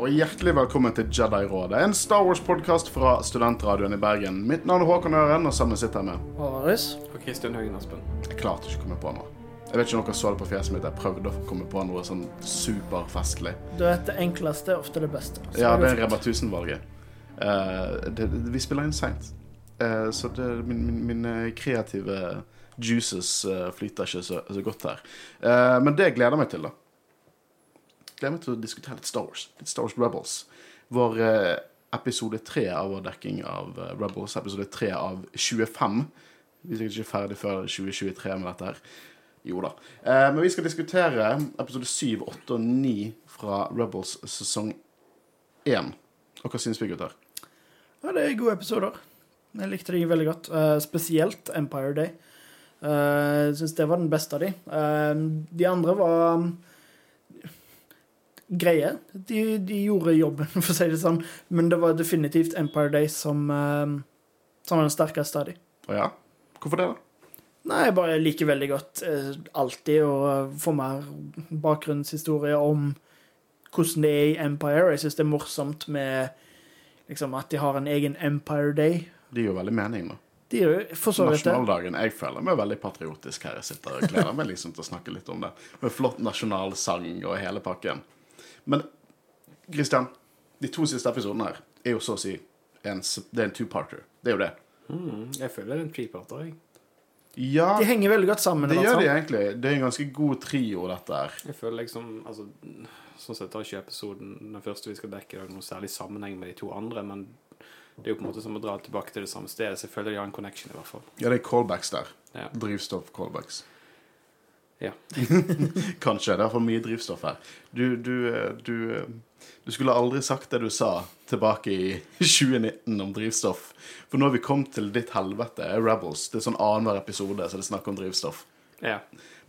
Og hjertelig velkommen til Jedi-rådet, en Star Wars-podkast fra Studentradioen i Bergen. Mitt navn er Håkon Øren, og sammen sitter jeg med Håvaris. Og Kristian Høgen Aspen. Jeg klarte ikke å komme på noe. Jeg vet ikke om dere så det på fjeset mitt, jeg prøvde å komme på noe sånn superfestlig. Du vet, det enkleste er ofte det beste. Så Ja, det er. Rema 1000-valget. Eh, det- det- vi spiller inn seint, Eh, så det, min, min, mine kreative juices eh, flyter ikke så, så godt her. Eh, men det gleder jeg meg til, da. Gleder meg til å diskutere litt Star Wars. Litt Star Wars Rebels. Vår eh, episode tre av vår dekking av eh, Rebels. Episode tre av 25. Vi er sikkert ikke ferdig før 2023 med dette her. Jo da. Eh, men vi skal diskutere episode 7, 8 og 9 fra Rebels sesong 1. Og hva syns vi, gutter? Ja, det er gode episoder. Jeg likte de veldig godt. Uh, spesielt Empire Day. Uh, jeg syns det var den beste av de. Uh, de andre var greie. De, de gjorde jobben, for å si det sånn. Men det var definitivt Empire Day som, eh, som var den sterkeste av de. Ja? Hvorfor det, da? Nei, jeg bare liker veldig godt eh, alltid å få mer bakgrunnshistorie om hvordan det er i Empire. Jeg syns det er morsomt med liksom, at de har en egen Empire Day. Det gir jo veldig mening, da. De jo for. Nasjonaldagen. Jeg føler meg veldig patriotisk her jeg sitter og gleder meg liksom til å snakke litt om det. Med flott nasjonalsang og hele pakken. Men Christian, de to siste episodene her er jo så å si en, det er en two-parter. Det er jo det. Mm, jeg føler det er en treparter, jeg. Ja, De henger veldig godt sammen. det gjør de egentlig. Det er en ganske god trio, dette her. Jeg føler liksom altså, Sånn sett har ikke episoden den første vi skal dekke, noe særlig sammenheng med de to andre, men det er jo på en måte som å dra tilbake til det samme stedet, så jeg føler de har en connection, i hvert fall. Ja, det er callbacks der. Ja. Drivstoff-callbacks. Ja. Kanskje. Det er for mye drivstoff her. Du, du, du, du skulle aldri sagt det du sa tilbake i 2019 om drivstoff. For nå har vi kommet til ditt helvete, Rebels. Det er sånn annenhver episode så det er snakk om drivstoff. ja.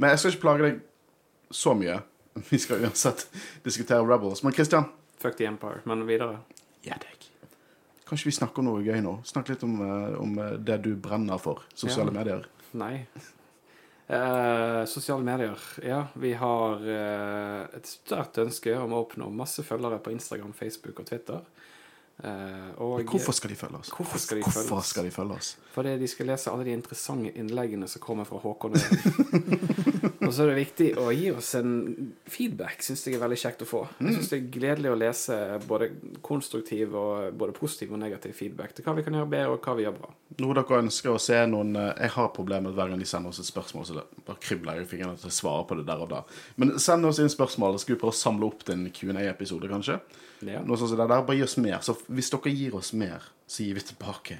Men jeg skal ikke plage deg så mye. Vi skal uansett diskutere Rebels. Men Christian Fuck the Empire. Men videre. Ja, deg. Kanskje vi snakker om noe gøy nå? Snakk litt om, eh, om eh, det du brenner for. Sosiale Ja. medier. Nei. Eh, sosiale medier. Ja, vi har eh, et sterkt ønske om å oppnå masse følgere på Instagram, Facebook og Twitter. Eh, og Hvorfor skal de følge oss? Hvorfor skal de følge oss? skal de følge oss? Fordi de skal lese alle de interessante innleggene som kommer fra Håkon. Og så er det viktig å gi oss en feedback, syns jeg er veldig kjekt å få. Jeg syns det er gledelig å lese både konstruktiv og både positiv og negativ feedback til hva vi kan gjøre bedre, og hva vi gjør bra. Noe dere ønsker å se noen eh, Jeg har problemer med hver gang de sender oss et spørsmål, så det bare kribler jeg i fingrene til å svare på det der og da. Men send oss inn spørsmål, så skal vi prøve å samle opp til en Q&A-episode, kanskje. Ja. Noe sånt som det der. Bare gi oss mer. Så hvis dere gir oss mer, så gir vi tilbake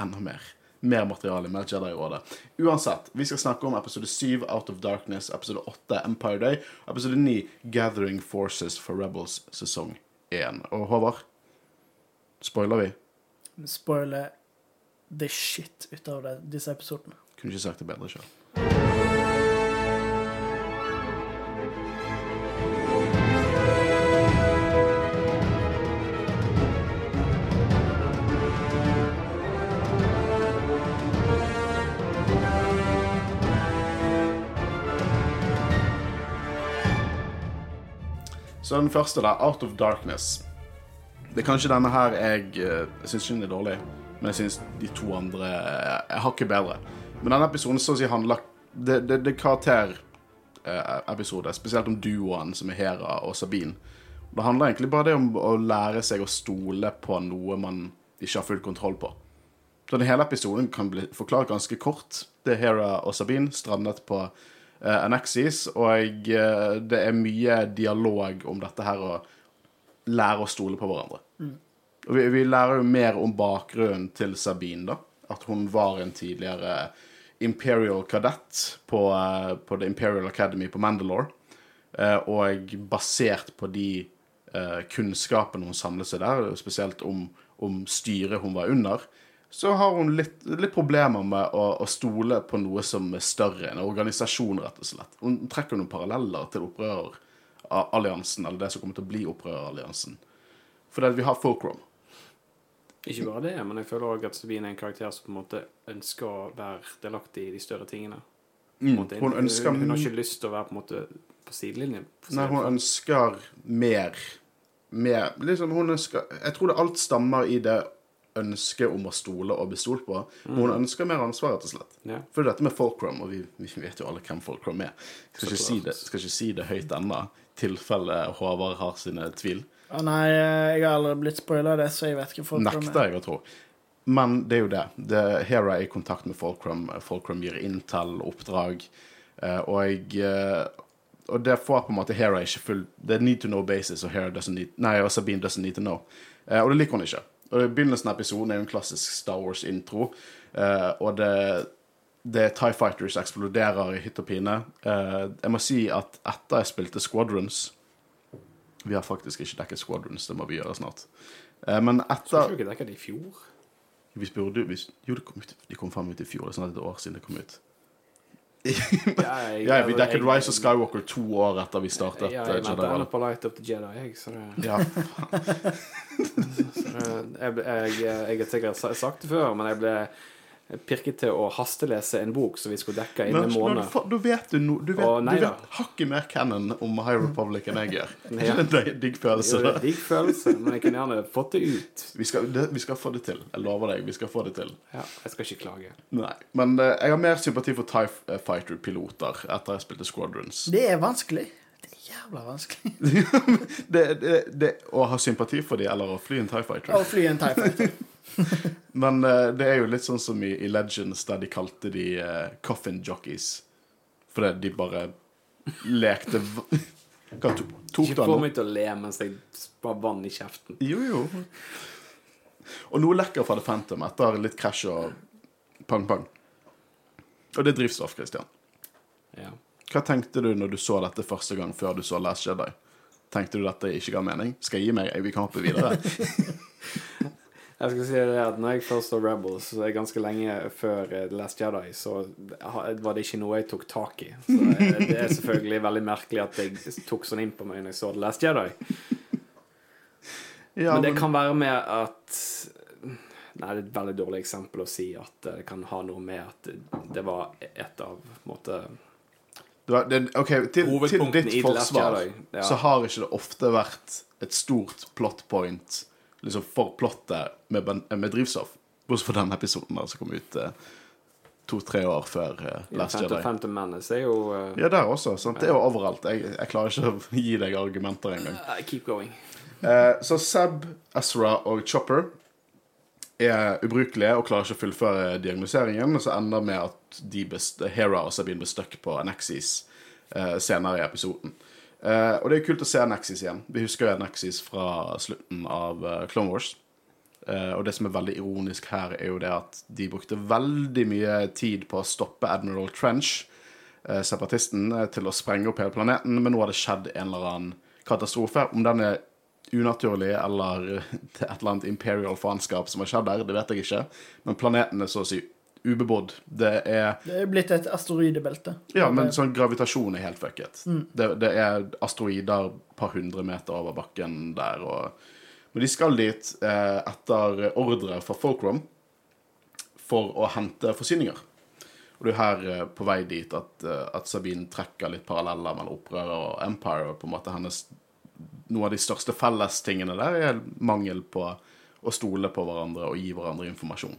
enda mer. Mer materiale, mer Jedi-rådet. Uansett, vi skal snakke om episode 7, Out of Darkness, episode 8, Empire Day, episode 9, Gathering Forces for Rebels, sesong 1. Og Håvard, spoiler vi? Spoiler the shit ut av det, disse episodene. Kunne ikke sagt det bedre sjøl. Så den første, da. Out of Darkness. Det er kanskje denne her jeg eh, Jeg syns ikke den er dårlig, men jeg syns de to andre Jeg har ikke bedre. Men denne episoden så å si handler Det, det, det er karakterepisode, spesielt om duoen som er Hera og Sabine. Det handler egentlig bare det om å lære seg å stole på noe man ikke har full kontroll på. Så den hele episoden kan bli forklart ganske kort. Det er Hera og Sabine strandet på uh, Anexis, og eh, det er mye dialog om dette her å lære å stole på hverandre. Og vi, vi lærer jo mer om bakgrunnen til Sabine, da. At hun var en tidligere Imperial kadett på, eh, på The Imperial Academy på Mandalore. Eh, og basert på de eh, kunnskapene hun samlet seg der, spesielt om, om styret hun var under, så har hun litt, litt problemer med å, å stole på noe som er større, en organisasjon, rett og slett. Hun trekker noen paralleller til opprøreralliansen, eller det som kommer til å bli opprøreralliansen. Fordi vi har Folkrom. Ikke bare det, men jeg føler òg at Sabine er en karakter som på en måte ønsker å være delaktig i de større tingene. Mm. Hun ønsker hun, hun har ikke lyst til å være på en måte på sidelinjen. På Nei, hun sånn. ønsker mer mer. liksom hun ønsker, Jeg tror det alt stammer i det ønsket om å stole og bli stolt på. Men hun ønsker mer ansvar, rett og slett. Ja. For dette med Folkrom, og vi, vi vet jo alle hvem Folkrom er. Skal ikke, si det, skal ikke si det høyt ennå, i tilfelle Håvard har sine tvil. Å nei, jeg har aldri blitt spoila det, så jeg vet ikke folk Nekter jeg å tro. Men det er jo det. det Hera er i kontakt med Folkrom. Folkrom gir Intel oppdrag. eh, Og, jeg, eh, og det får på en måte Hera ikke full Det er need to know basis, og Hera doesn't need Nei, og Sabine doesn't need to know. Eh, Og det liker hun ikke. Og Begynnelsen av episoden er jo en klassisk Star Wars-intro. eh, Og det, det er Tie Fighters eksploderer i hytt og pine. Eh, Jeg må si at etter jeg spilte Squadrons Vi har faktisk ikke dekket Squadrons, det må vi gjøre snart. Eh, Men etter Skulle vi ikke dekket det i fjor? vi spurte, vi, jo, de kom ut, de kom faen ut i fjor. Det er snart et år siden det kom ut. Ja, Vi dekket Rise of Skywalker to år etter vi startet Ja, eh, jeg Jedi venter ennå på Light Up the Jedi, jeg. Så det, Ja, så det jeg, jeg, jeg har sikkert sagt det før, men jeg ble pirket til å hastelese en bok som vi skulle dekke innen en måned. da vet du no, Du vet, nei du vet hakket mer canon om High Republic enn jeg gjør. Ja. Det er en digg følelse. Jo, det er en digg følelse, men jeg kunne gjerne fått det ut. Vi skal, det, vi skal få det til. Jeg lover deg. Vi skal få det til. Ja, jeg skal ikke klage. Nei. Men uh, jeg har mer sympati for Tie eh, Fighter-piloter etter jeg spilte Squadrons. Det er vanskelig. Det er jævla vanskelig. Det, det, det, å ha sympati for de eller å fly en Tie Fighter. Å fly en TIE Fighter. Men uh, det er jo litt sånn som i, i Legends, der de kalte de uh, coffin jockeys. Fordi de bare lekte Hva to, tok Ikke få meg til å le mens jeg spar vann i kjeften. Jo, jo. Og noe lekker fra The Phantom etter litt krasj og pang-pang. Og det er drivstoff, Christian. Ja. Hva tenkte du når du så dette første gang før du så Last Jedi? Tenkte du dette ikke ga mening? Skal jeg gi meg? Vi kan hoppe videre. Jeg skal si det at når jeg først så Rebels, ganske lenge før eh, The Last Jedi, så var det ikke noe jeg tok tak i. Så eh, det er selvfølgelig veldig merkelig at jeg tok sånn inn på meg når jeg så The Last Jedi. Ja, Men det kan være med at Nei, det er et veldig dårlig eksempel å si at det kan ha noe med at det var et av på en måte, var, det, ok, til, til ditt forsvar ja. så har ikke det ofte vært et stort plot point liksom for plottet med, med drivstoff. Bortsett fra den episoden der som kom ut eh, to-tre år før eh, Last Jedi. Phantom Menace er jo uh, Ja, der også. Sant? Det er jo overalt. Jeg, jeg klarer ikke å gi deg argumenter engang. uh, Keep going. Eh, så Seb, Ezra og Chopper er ubrukelige og klarer ikke å fullføre diagnoseringen, og så ender med at de Hera og Sabine blir stuck på Anexis eh, senere i episoden. Eh, og det er kult å se Nexis igjen. Vi husker jo Nexis fra slutten av uh, Clone Wars. Uh, og det som er veldig ironisk her, er jo det at de brukte veldig mye tid på å stoppe Admiral Trench, separatisten, til å sprenge opp hele planeten, men nå har det skjedd en eller annen katastrofe. Om den er unaturlig eller er et eller annet imperial faenskap som har skjedd der, det vet jeg ikke. Men planeten er så å si ubebodd. Det er Det er blitt et asteroidebelte. Ja, men sånn gravitasjon er helt fucket. Det, det er asteroider et par hundre meter over bakken der, og Men de skal dit eh, etter ordre fra Folkrom for å hente forsyninger. Og det er her eh, på vei dit at, eh, at Sabine trekker litt paralleller mellom opprøret og Empire. på en måte hennes Noe av de største fellestingene der er mangel på å stole på hverandre og gi hverandre informasjon.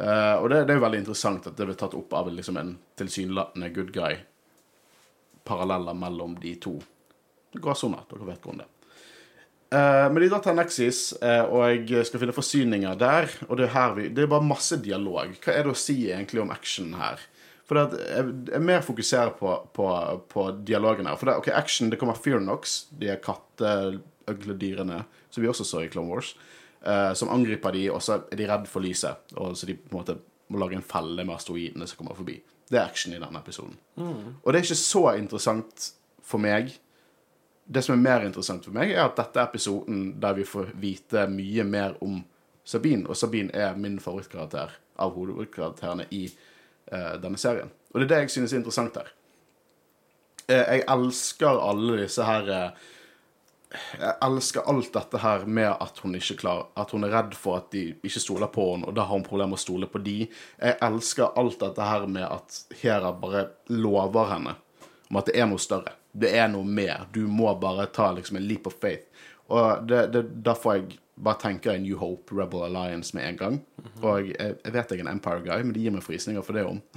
Eh, og det, det er jo veldig interessant at det blir tatt opp av liksom en tilsynelatende good guy. Paralleller mellom de to. Gråsoner, dere vet hvordan det. Eh, men de drar til Nexis, uh, og jeg skal finne forsyninger der. Og det er her vi Det er bare masse dialog. Hva er det å si egentlig om action her? For det at jeg, jeg mer fokuserer på, på, på dialogen her. For det, ok, action, det kommer Fearnox, de er katteøgledyrene, som vi også så i Clone Wars, eh, som angriper de, og så er de redd for lyset. Og så de på en måte må lage en felle med asteroidene som kommer forbi. Det er action i denne episoden. Og det er ikke så interessant for meg det som er mer interessant for meg, er at dette er episoden der vi får vite mye mer om Sabine, og Sabine er min favorittkarakter av hovedkarakterene i uh, denne serien. Og det er det jeg synes er interessant her. Uh, jeg elsker alle disse her eh, Jeg elsker alt dette her med at hun ikke klarer At hun er redd for at de ikke stoler på henne, og da har hun problemer med å stole på de. Jeg elsker alt dette her med at Hera bare lover henne om at det er noe større. Det er noe mer. Du må bare ta liksom en leap of faith. Og det, det, derfor jeg bare tenker New Hope, Rebel Alliance med en gang. Og jeg, jeg vet jeg er en Empire Guy, men de gir meg frysninger for det om.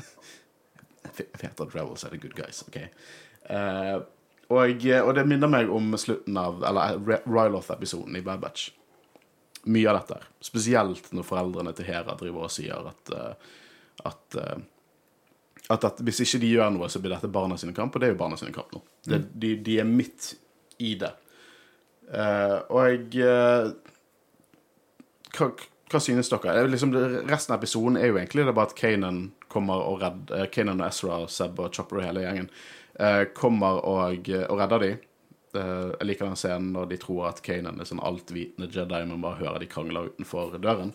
Jeg vet at Rebels er the good guys, OK? Eh, og, og det minner meg om slutten av Eller Ryloth-episoden i Bad Batch. Mye av dette. Spesielt når foreldrene til Hera driver og sier at uh, at, uh, at, at, hvis ikke de gjør noe, så blir dette barna sine kamp, og det er jo barna sine kamp nå. Det, de, de, er midt i det. Uh, og jeg hva, hva, synes dere? Liksom, resten av episoden er jo egentlig det bare at Kanan kommer og redder Kanan og Ezra, Seb og Chopper og hele gjengen kommer og, og redder dem. Jeg liker den scenen når de tror at Kanan er sånn altvitende Jedi, men bare hører de krangler utenfor døren.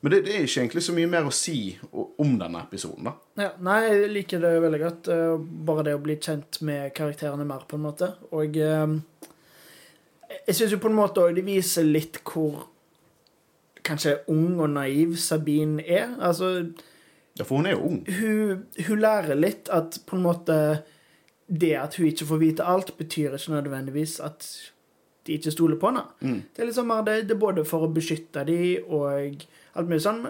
Men det, det, er ikke egentlig så mye mer å si om denne episoden, da. Ja, nei, jeg liker det veldig godt. Eh, bare det å bli kjent med karakterene mer, på en måte. Og eh, jeg syns jo på en måte òg det viser litt hvor kanskje ung og naiv Sabine er. Altså Ja, for hun er jo ung. Hun, hun lærer litt at på en måte det at hun ikke får vite alt, betyr ikke nødvendigvis at de ikke stoler på henne. Mm. Det er liksom mer det, det er både for å beskytte dem og alt mulig sånn.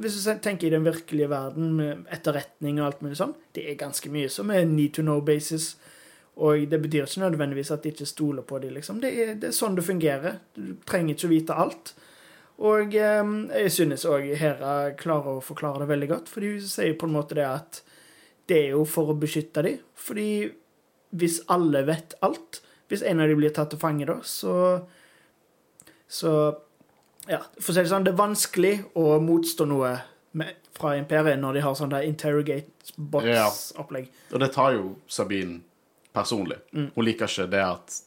Hvis du tenker i den virkelige verden med etterretning og alt mulig sånn, det er ganske mye som er need to know basis. Og det betyr ikke nødvendigvis at de ikke stoler på dem, liksom. Det er, det er sånn det fungerer. Du trenger ikke å vite alt. Og eh, jeg synes òg Hera klarer å forklare det veldig godt, fordi hun sier på en måte det at det er jo for å beskytte dem. Fordi hvis alle vet alt, hvis en av dem blir tatt til fange, da, så Så ja, for å si det sånn, det er vanskelig å motstå noe med, fra imperiet når de har sånn der interrogate box-opplegg. Ja. Og det tar jo Sabine personlig. Mm. Hun liker ikke det at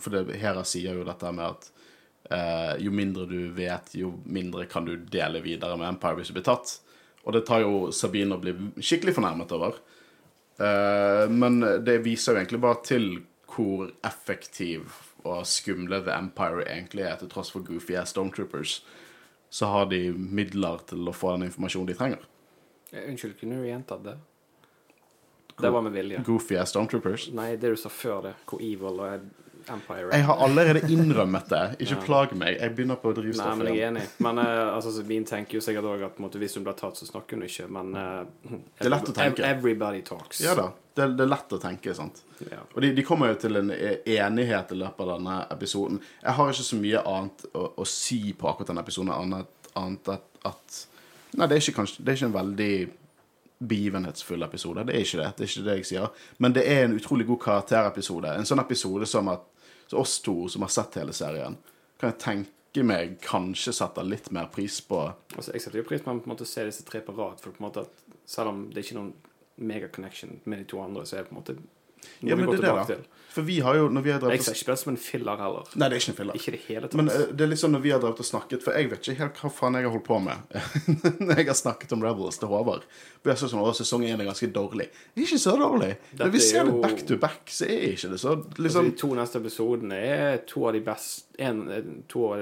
For det, Hera sier jo dette med at eh, jo mindre du vet, jo mindre kan du dele videre med Empire hvis du blir tatt. Og det tar jo Sabine å bli skikkelig fornærmet over. Uh, men det viser jo egentlig bare til hvor effektiv og skumle The Empire egentlig er, til tross for goofy ass Stormtroopers. Så har de midler til å få den informasjonen de trenger. Unnskyld, kunne du gjentatt det? Det var med vilje. Goofy ass Stormtroopers? Nei, det du sa før det. Hvor evil og Empire. Jeg har allerede innrømmet det. Ikke ja. plag meg. Jeg begynner på drivstoffet. Nei, men jeg er enig. Men uh, altså, Sabine tenker jo sikkert òg at måte, hvis hun blir tatt, så snakker hun ikke. Men uh, Det er lett å tenke. Everybody talks. Ja da. Det, det er lett å tenke, sant. Ja. Og de, de, kommer jo til en e, enighet i løpet av denne episoden. Jeg har ikke så mye annet å, å si på akkurat denne episoden, annet, annet at, at Nei, det er, ikke, kanskje, det er ikke en veldig begivenhetsfull episode. Det er ikke det. Det er ikke det jeg sier. Men det er en utrolig god karakterepisode. En sånn episode som at oss to som har sett hele serien, kan jeg tenke meg kanskje setter litt mer pris på altså, Jeg setter jo pris på å på en måte se disse tre på rad, for på en måte at selv om det er ikke noen mega-connection med de to andre, så er det på en måte ja, men det er det, da. For vi har jo når vi har drevet Jeg ser ikke det som en filler heller. Nei, det er ikke en filler. Ikke det hele tatt. Men uh, det er litt sånn når vi har drevet og snakket For jeg vet ikke helt hva faen jeg har holdt på med når jeg har snakket om Rebels til Håvard. Har sagt sånn, sesong én er ganske dårlig. Det er ikke så dårlig. Når vi ser jo... det back to back, så er ikke det så liksom altså, De to neste episodene er to av de beste en, to,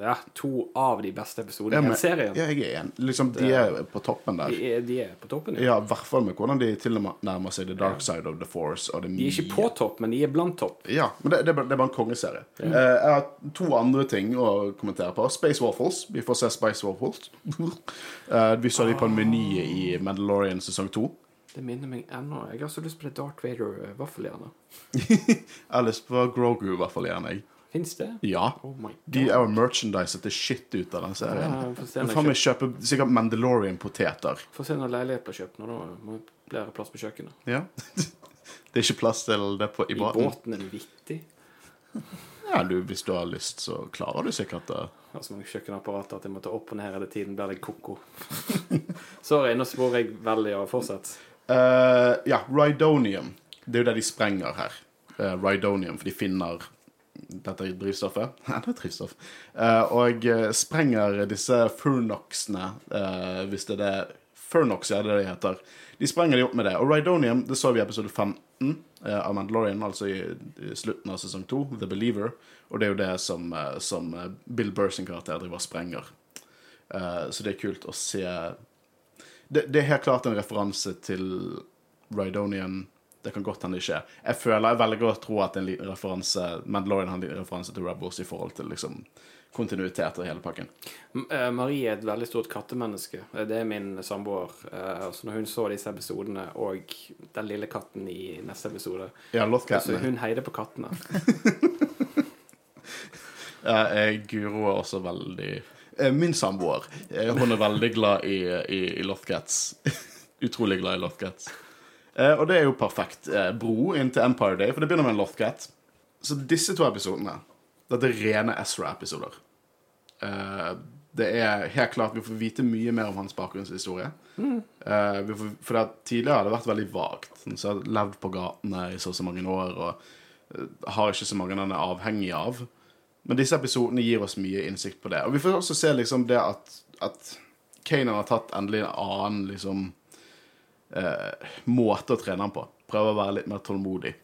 ja, to, av de beste episodene i serien. Ja, jeg er en. Liksom, de er på toppen der. De er, de er på toppen, ja. ja I hvert fall med hvordan de tilnærmer seg the dark side of the force. de er ikke på topp, men de er blant topp. Ja, men det, det, det er bare en kongeserie. Mm. Uh, jeg har to andre ting å kommentere på. Space Waffles. Vi får se Space Waffles. uh, vi så de på en meny i Mandalorian sesong to. Det minner meg ennå. Jeg har så lyst på det Darth Vader-vaffeljernet. jeg har lyst på Grogu-vaffeljern, Fins det? Ja. Oh de er jo merchandiset til shit ut av den serien. Ja, Faen meg kjøper sikkert Mandalorian-poteter. Få se når leilighet blir kjøpt. Nå må det bli plass på kjøkkenet. Ja Det er ikke plass til det på, i, båten. I båten er det vittig. Ja, du, hvis du har lyst, så klarer du sikkert det. Jeg har så mange kjøkkenapparater at jeg måtte opp og ned hele tiden. Blir det ko-ko. Sorry, nå sporer jeg veldig av. Fortsett. Uh, ja, Rydonium. Det er jo det de sprenger her. Uh, Rydonium, for de finner dette drivstoffet. Ja, det er drivstoff. Uh, og sprenger disse furnoxene, hvis det er det Furnox, ja, det er det de heter. De sprenger de opp med det. Og Rydonium det så vi i episode 15 eh, av Mandalorian, altså i, slutten av sesong 2, The Believer. Og det er jo det som, eh, som eh, Bill Burr sin karakter driver og sprenger. Eh, så det er kult å se. Det, det, er helt klart en referanse til Rydonian Det kan godt hende det ikke. Jeg føler, jeg velger å tro at en liten referanse Mandalorian har en liten referanse til Rebels i forhold til liksom kontinuitet og hele pakken. Eh, Marie er et veldig stort kattemenneske. Eh, Det er min samboer. Eh, Altså når hun så disse episodene og den lille katten i neste episode Ja, Så hun heide på kattene. Ja, jeg Guro er også veldig Min samboer. Hun er veldig glad i, i, i Lothcats. Utrolig glad i Lothcats. Eh, og det er jo perfekt eh, bro inn til Empire Day, for det begynner med en Lothcat. Så disse to episodene Dette er rene Ezra-episoder. Eh, det er helt klart Vi får vite mye mer om hans bakgrunnshistorie. Mm. for tidligere har det vært veldig vagt. Han har levd på gatene i så og så mange år og har ikke så mange han er avhengig av. Men disse episodene gir oss mye innsikt på det. Og vi får også se liksom det at, at Kanan har tatt endelig en annen liksom eh, måte å trene han på. Prøve å være litt mer tålmodig.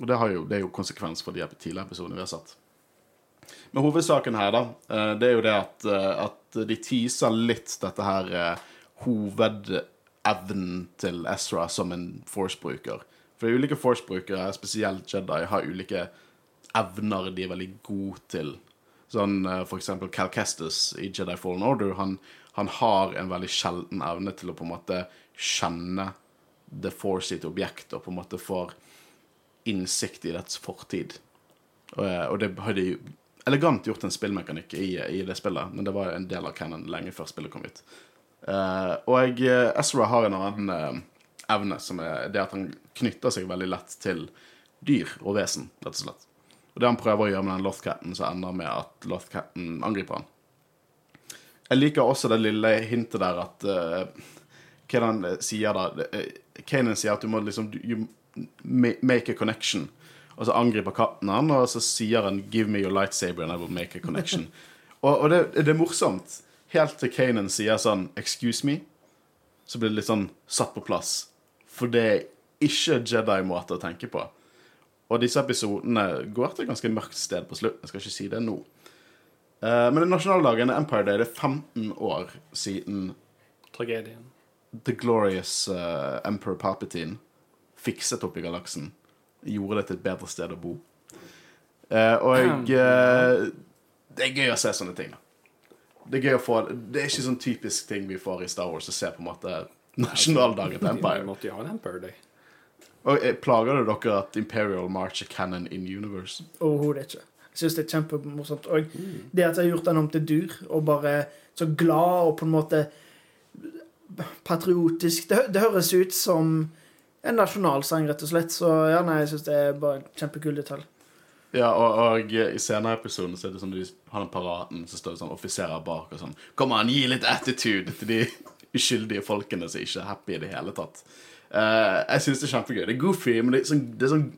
Og det, jo, det er jo konsekvens for de tidligere episodene vi har sett. Men hovedsaken her, da, eh, det er jo det at, eh, at de teaser litt dette her eh, hovedevnen til Ezra som en Force-bruker. For ulike Force-brukere, spesielt Jedi, har ulike evner de er veldig gode til. Sånn for eksempel Cal Kestis i Jedi Fallen Order. Han, han har en veldig sjelden evne til å på en måte kjenne The Force sitt objekt, og på en måte får innsikt i dets fortid. Og, eh, og det har de elegant gjort en spillmekanikk i, i det spillet, men det var en del av canon lenge før spillet kom ut. Uh, og eh, Ezra har en annen uh, evne, som er det at han knytter seg veldig lett til dyr og vesen, rett og slett. Og det han prøver å gjøre med den Lothcatten, så ender med at Lothcatten angriper han. Jeg liker også det lille hintet der at uh, Kanan sier da uh, Kanan sier at du må liksom you make a connection. Og så angriper katten han, og så sier han 'give me your lightsaber and I will make a connection'. og og det, det er morsomt. Helt til Kanan sier sånn 'excuse me', så blir det litt sånn satt på plass. For det er ikke Jedi-måte å tenke på. Og disse episodene går til et ganske mørkt sted på slutten. Jeg skal ikke si det nå. Eh, men den nasjonaldagen Empire Day det er 15 år siden Tragedien. The Glorious uh, Emperor Palpatine fikset opp i galaksen. Gjorde det til et bedre sted å bo. Uh, og uh, det er gøy å se sånne ting. Det er gøy å få Det er ikke sånn typisk ting vi får i Star Wars å se på en måte nasjonaldagen til Vi Empire. måtte jo ha en Empire Day. Og Plager det dere at Imperial March er canon in universe? Overhodet ikke. Jeg syns det er kjempemorsomt. Og det at jeg har gjort den om til dyr, og bare så glad og på en måte patriotisk Det, det høres ut som en nasjonalsang, rett og slett. Så ja, nei, jeg syns det er bare en kjempekul detalj. Ja, og, og i senere episoden så er det sånn de har den paraden, så står det sånn offiserer bak og sånn Kom an, gi litt attitude til de uskyldige folkene som ikke er happy i det hele tatt. Uh, jeg syns det er kjempegøy. Det er goofy, men det er sånn, det er sånn,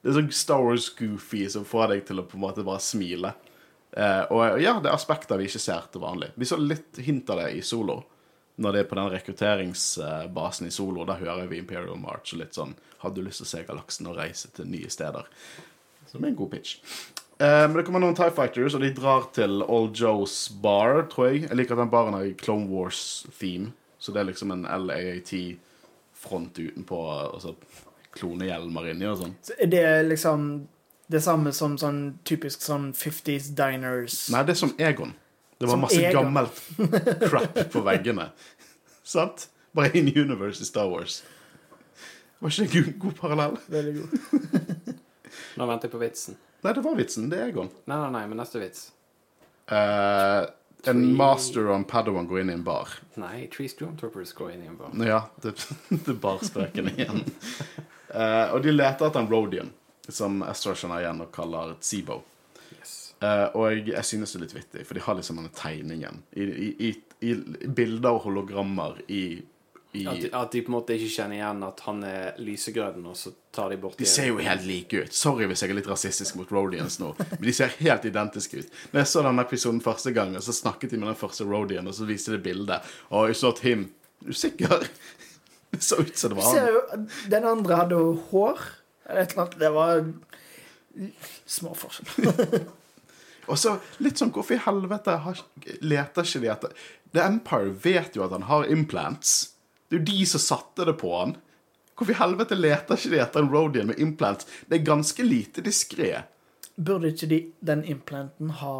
det er sånn Star Wars-goofy som får deg til å på en måte bare smile. Eh, og ja, det er aspekter vi ikke ser til vanlig. Vi så litt hint av det i Solo. Når det er på den rekrutteringsbasen i Solo, da hører vi Imperial March og litt sånn Hadde du lyst til å se galaksen og reise til nye steder? Som er en god pitch. Eh, men det kommer noen TIE Fighters, og de drar til Old Joes bar, tror jeg. Jeg liker at den baren har Clone Wars-theme. Så det er liksom en LAAT-front utenpå, og så klonehjelmer inni og sånn. Så er det liksom det samme som sånn typisk sånn 50s diners Nei, det er som Egon. Det var Som masse Egon. gammelt crap på veggene. Sant? Bare in universe i Star Wars. Var ikke det en god, parallell? Veldig god. Nå venter jeg på vitsen. Nei, det var vitsen. Det er Egon. Nei, nei, nei, men neste vits. Uh, en master og en padawan går inn i en bar. Nei, Tree Stormtroopers går inn i en bar. Ja, det, det er barspøken igjen. Eh, og de leter etter en Rodian, som Ezra kjenner igjen og kaller Tsibo. Yes. Uh, og jeg synes det er litt vittig, for de har liksom denne tegningen i, i, i, i bilder og hologrammer i, i At, de, at de på en måte ikke kjenner igjen at han er lysegrønn, og så tar de bort De ser jo helt like ut. Sorry hvis jeg er litt rasistisk mot Rodians nå, men de ser helt identiske ut. Når jeg så denne episoden første gang, og så snakket de med den første Rodian, og så viste de bildet. Og jeg så at him Usikker? Det så ut som det var ser han. jo Den andre hadde jo hår. Eller et eller annet. Det var små forskjell. Og så litt sånn Hvorfor i helvete har, leter ikke de etter The Empire vet jo at han har implants. Det er jo de som satte det på han. Hvorfor i helvete leter ikke de etter en Rodian med implants? Det er ganske lite diskré. Burde ikke de, den implanten ha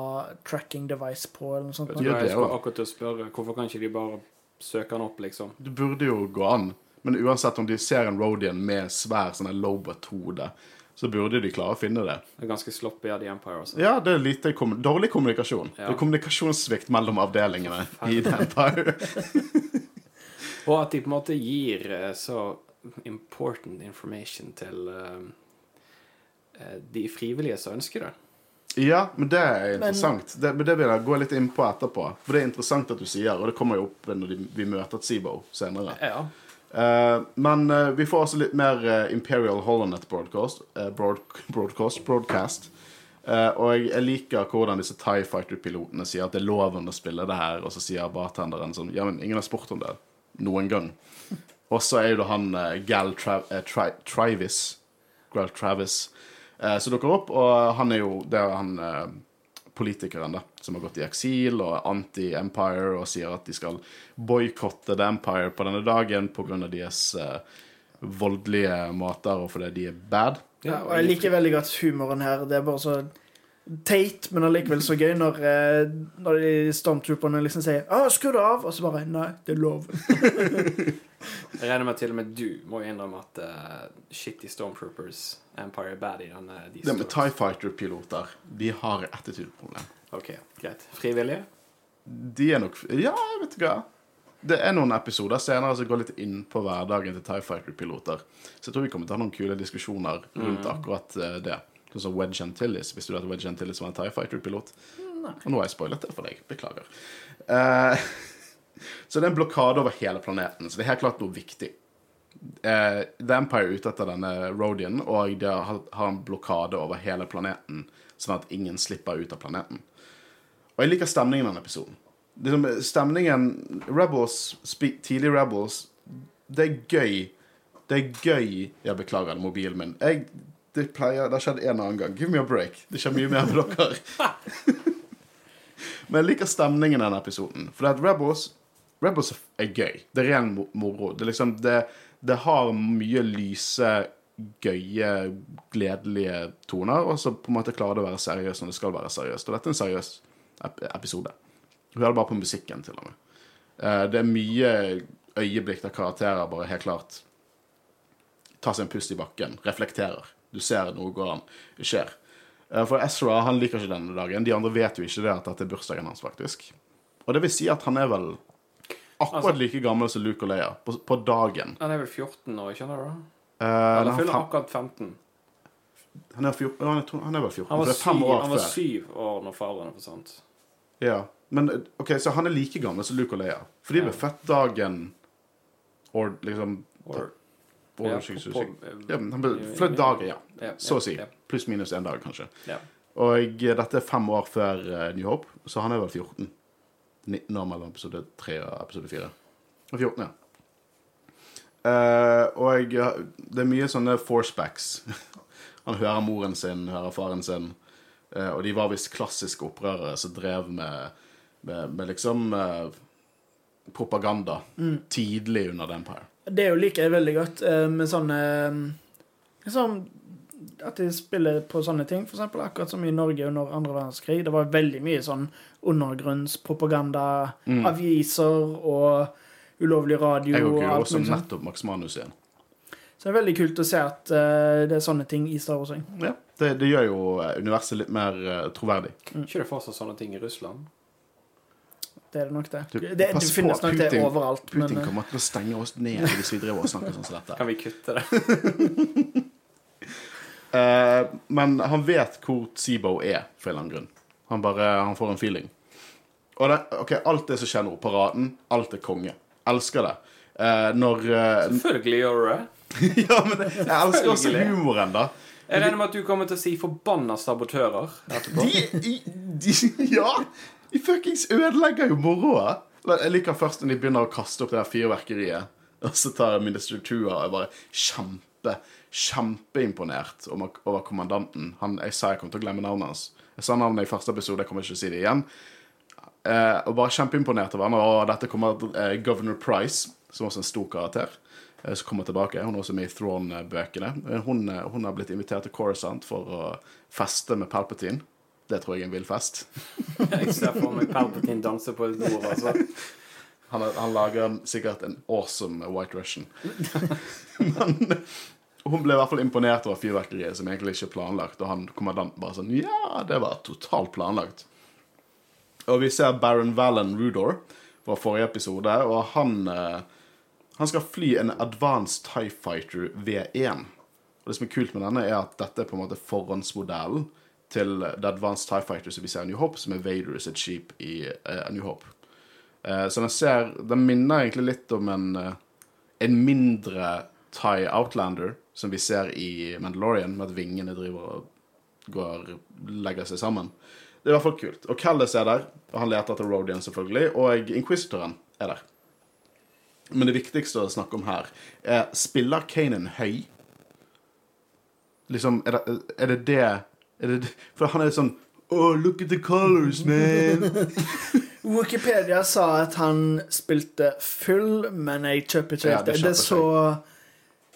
tracking device på, eller noe sånt? Det, det skulle akkurat til å spørre hvorfor kan ikke de bare søke han opp, liksom? Det burde jo gå an. Men uansett om de ser en Rodian med svær sånn Lobot-hode, så burde de klare å finne det. Det er ganske sloppy av The Empire, Også. Ja, det er lite kom dårlig kommunikasjon. Ja. Det er kommunikasjonssvikt mellom avdelingene i The Empire. Og at de på en måte gir eh, så important information til eh, de frivillige som ønsker det. Ja, men det er interessant. det, men det vil jeg gå litt inn på etterpå. For det er interessant at du sier, og det kommer jo opp når vi møter Seabo senere. Ja. Uh, men uh, vi får også litt mer uh, Imperial Holonet broadcast. broad, broadcast, broadcast. Eh, og jeg, jeg liker hvordan disse Tie Fighter-pilotene sier at det er loven å spille det her, og så sier bartenderen sånn Ja, men ingen har spurt om det noen gang. Og så er jo det han Gal Tra Tri Travis. Gal Travis. Eh, som dukker opp, og han er jo Det er han eh, politikeren da, som har gått i eksil og anti-Empire og sier at de skal boikotte The Empire på denne dagen pga. deres eh, voldelige måter og fordi de er bad. Ja, og jeg liker veldig godt humoren her. Det er bare så teit, men allikevel så gøy når, når de stormtrooperne liksom sier 'Å, skru det av!' og så bare 'Nei, det er lov'. Jeg regner med at til og med du må innrømme at uh, shitty Stormtroopers Empire bad i denne de Det med Tie Fighter-piloter, de har attitude-problem. OK, greit. Frivillige? De er nok Ja, vet du hva. Det er noen episoder senere som går litt inn på hverdagen til Tie Fighter-piloter. Så jeg tror vi kommer til å ha noen kule diskusjoner rundt akkurat eh, det. Sånn som Wedge Antilles. Visste du at Wedge Antilles var en Tie Fighter-pilot? Og nå har jeg spoilet det for deg. Beklager. Eh, så det er en blokade over hele planeten. Så det er helt klart noe viktig. Eh, The Empire er ute etter denne Rodian, og de har, har en blokade over hele planeten, sånn at ingen slipper ut av planeten. Og jeg liker stemningen i denne episoden. Liksom, stemningen Rebels, tidlig Rebels, det er gøy. Det er gøy Jeg beklager, er mobilen min. Jeg, det, pleier, det har skjedd en annen gang. Give me a break. Det skjer mye mer med dere. Men jeg liker stemningen i denne episoden. For det at Rebels Rebels er gøy. Det er ren moro. Det, liksom, det, det har mye lyse, gøye, gledelige toner, og så på en måte klarer det å være seriøst når det skal være seriøst. Og dette er en seriøs episode. episode. hører bare på musikken, til og med. Eh, det er mye øyeblikk der karakterer bare helt klart tar seg en pust i bakken, reflekterer. Du ser noe går an, skjer. Eh, For Ezra han liker ikke denne dagen. De andre vet jo ikke det at dette er bursdagen hans, faktisk. Og det vil si at han er vel akkurat like gammel som Luke og Leia på, på dagen. Han er vel 14 nå, ikke sant? Eh, Eller han, fyller han akkurat 15. han, er 14, han, er, han er vel 14, Han var, syv, år han var syv år når foreldrene forsvant. Ja. Men ok, så han er like gammel som Luke og Leia. For de ble Ja. født dagen Or liksom Or, or Ja, på- ja, Han ble født dagen, ja. Så å si. Ja, Pluss minus én dag, kanskje. ja. Og eh, dette er fem år før eh, New Hope, så han er vel 14. 19 år mellom episode 3 og episode 4. Og 14, ja. Uh, og jeg, det er mye sånne forcebacks. Han hører moren sin, hører faren sin. Uh, og de var visst klassiske opprørere som drev med, med, med liksom uh, propaganda tidlig under The Empire. Det er jo liker jeg veldig godt med sånne Sånn at de spiller på sånne ting, eksempel akkurat som i Norge under andre verdenskrig. Det var veldig mye sånn undergrunnspropaganda, aviser og ulovlig radio Jeg og alt også nettopp Max Manus igjen. Så det er veldig kult å se at uh, det er sånne ting i Star Wars. Ja, det, det gjør jo eh, universet litt mer uh, troverdig. Ikke det fortsatt sånne ting i Russland? Det er det nok det. Du, det, det finnes nok det overalt. Putin men, kommer til å stenge oss ned hvis vi driver og snakker sånn som dette. Kan vi kutte det? Eh, men han vet hvor Seabo er, for en eller annen grunn. Han bare, han får en feeling. Og det, ok, alt det som skjer nå, paraden, alt er konge. Elsker det. Uh, når uh, Selvfølgelig gjør du det. Ja, men jeg elsker også humoren, da. Jeg regner med at du kommer til å si 'forbanna sabotører' etterpå. De, de, Ja! De fuckings ødelegger jo moroa. Jeg liker først når de begynner å kaste opp det her fyrverkeriet. Og så tar Minister Tua og jeg bare kjempe, kjempeimponert over, kommandanten. Han, jeg sa jeg kom til å glemme navnet hans. Jeg sa navnet i første episode, jeg kommer ikke til å si det igjen. Eh, og bare kjempeimponert over han. Og dette kommer eh, Governor Price, som også er en stor karakter. eh, som kommer tilbake. Hun er også med i Thrawn-bøkene. Eh, Hun, eh, hun har blitt invitert til Coruscant for å feste med Palpatine. Det tror jeg er en vill fest. Jeg ser for meg Palpatine danse på et bord. Altså. Han, han lager sikkert en awesome White Russian. Men hun ble i hvert fall imponert over fyrverkeriet, som egentlig ikke er planlagt. Og han kommandanten bare sånn Ja, det var totalt planlagt. Og vi ser Baron Valen Rudor fra forrige episode, og han eh, Han skal fly en Advanced Tie Fighter V1. Og det som er kult med denne, er at dette er på en måte forhåndsmodellen til The Advanced Tie Fighter som vi ser i New Hope, som er Vader sitt skip i uh, New Hope. Uh, så den ser Den minner egentlig litt om en, uh, en mindre Tie Outlander som vi ser i Mandalorian, med at vingene driver og går, legger seg sammen. Det er i hvert fall kult. Og Callis er der, og han leter etter Rodian, selvfølgelig. Og Inquisitoren er der. Men det viktigste å snakke om her er Spiller Kanan høy? Liksom, er det er det, det, er det? For han er sånn Oh, look at the colors, man! Wikipedia sa at han spilte full, men jeg kjøper ikke Ja, det Det så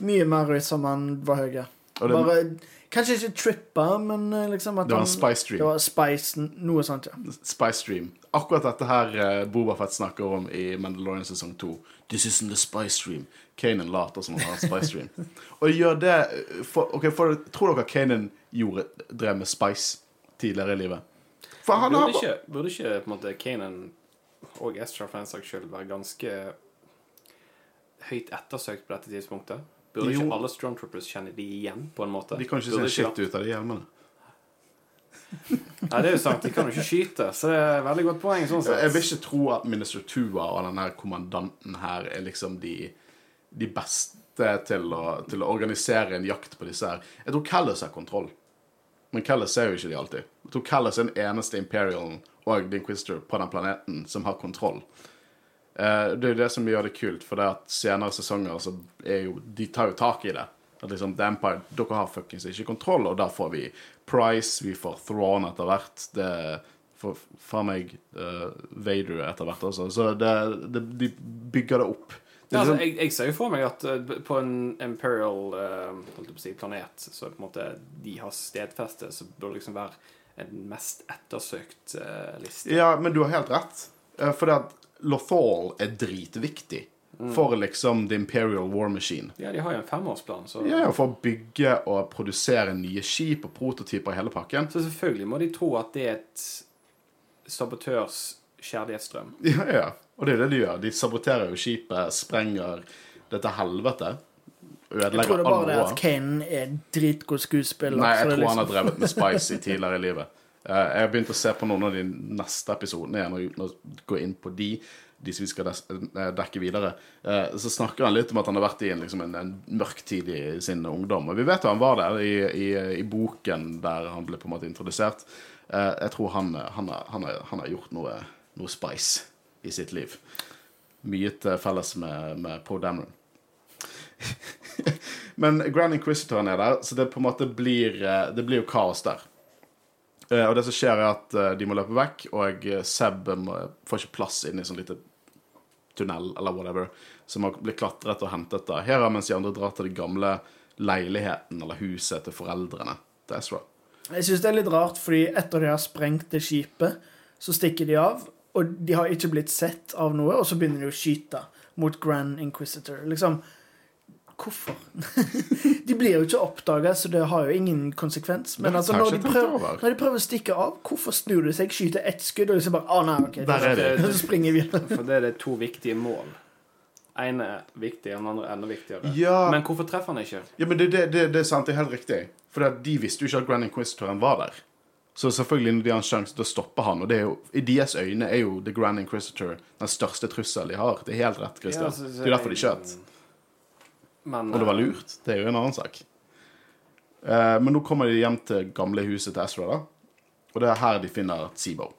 mye mer ut som han var høy. Det- Bare, kanskje ikke trippa, men eh, liksom at Det var en Spice Stream. Det var Spice, noe sånt, ja. Spice Stream. Akkurat dette her Bobafett Boba Fett snakker om i Mandalorian sesong 2. This isn't the Spice Stream. Kanan later som han har en Spice Stream. Og gjør det eh, for, okay, for, Tror dere Kanan gjorde, drev med Spice tidligere i livet? For han har Burde ikke, burde ikke på en måte Kanan og Estra for den saks skyld være ganske høyt ettersøkt på dette tidspunktet? Burde Jo. ikke alle Stormtroopers kjenne de igjen, på en måte? De kan ikke Burde se shit ut av de hjelmene. Nei, det er jo sant. De kan jo ikke skyte, så det er et veldig godt poeng. sånn sett. Jeg vil ikke tro at Minister Tua og den her kommandanten her er liksom de, de beste til å, til å organisere en jakt på disse her. Jeg tror Callis har kontroll. Men Callis ser jo ikke de alltid. Jeg tror Callis er den eneste Imperialen og The Inquisitor på den planeten som har kontroll. Eh, det er jo det som gjør det kult, for det at senere sesonger så er jo De tar jo tak i det. At liksom The Empire Dere har fuckings ikke kontroll, og da får vi Price, vi får Thrawn etter hvert. Det får faen meg uh, Vader etter hvert også. Så det, det, de bygger det opp. Det Ja, altså, liksom, jeg, jeg ser jo for meg at uh, på en Imperial uh, si, planet, så på en måte de har stedfeste, så bør det liksom være en mest ettersøkt liste. ja, men du har helt rett. For det at Lothal er dritviktig for liksom The Imperial War Machine. Ja, de har jo en femårsplan. så Ja, For å bygge og produsere nye skip og prototyper i hele pakken. Så selvfølgelig må de tro at det er et sabotørs kjærlighetsstrøm. Ja, ja. Og det er det de gjør. De saboterer jo skipet, sprenger dette helvete. Jeg tror det bare er at råd. Er dritgod skuespiller. Nei, jeg tror liksom... han har liksom- drevet med Spice i tidligere i livet. Eh, Jeg har begynt å se på noen av de neste episodene igjen, og uten å gå inn på de, de som vi skal eh, dekke videre. Eh, Så snakker han litt om at han har vært i en, liksom en, en mørk tid i sin ungdom. Og vi vet jo han var der i, i, i boken der han ble på en måte introdusert. Jeg tror han, han, han, han har gjort noe, noe Spice i sitt liv. Mye til felles med, med Poe Dameron. Men Grand Inquisitoren er der, så det på en måte blir Det blir jo kaos der. Eh, Og det som skjer, er at eh, de må løpe vekk, og eh, Seb får ikke plass inn i sånn lite tunnel eller whatever, som må bli klatret og hentet da. Hera mens de andre drar til den gamle leiligheten eller huset til foreldrene til Ezra. Jeg syns det er litt rart, fordi etter de har sprengt det skipet, så stikker de av, og de har ikke blitt sett av noe, og så begynner de å skyte mot Grand Inquisitor. Liksom Hvorfor? de blir jo ikke oppdaga, så det har jo ingen konsekvens. Men altså, når de, prøver, når de prøver å stikke av, hvorfor snur de seg, skyter ett skudd, og liksom bare Å, nei, OK. Der er det. Så springer vi. For det er det to viktige mål. ene er viktig, den andre er enda viktigere. Ja. Men hvorfor treffer han ikke? Ja, men det, det, det, det er sant, det er helt riktig. For de visste jo ikke at Grand Inquisitoren var der. Så selvfølgelig når de har en sjanse til å stoppe han, og det er jo, i deres øyne er jo The Grand Inquisitor den største trusselen de har. Det er helt rett, Christian. Ja, så- så- det er derfor de skjøt. Men, Og det var eh, lurt. Det er jo en annen sak. Eh, men nå kommer de hjem til gamle huset til Ezra, da. Og det er her de finner Seabo.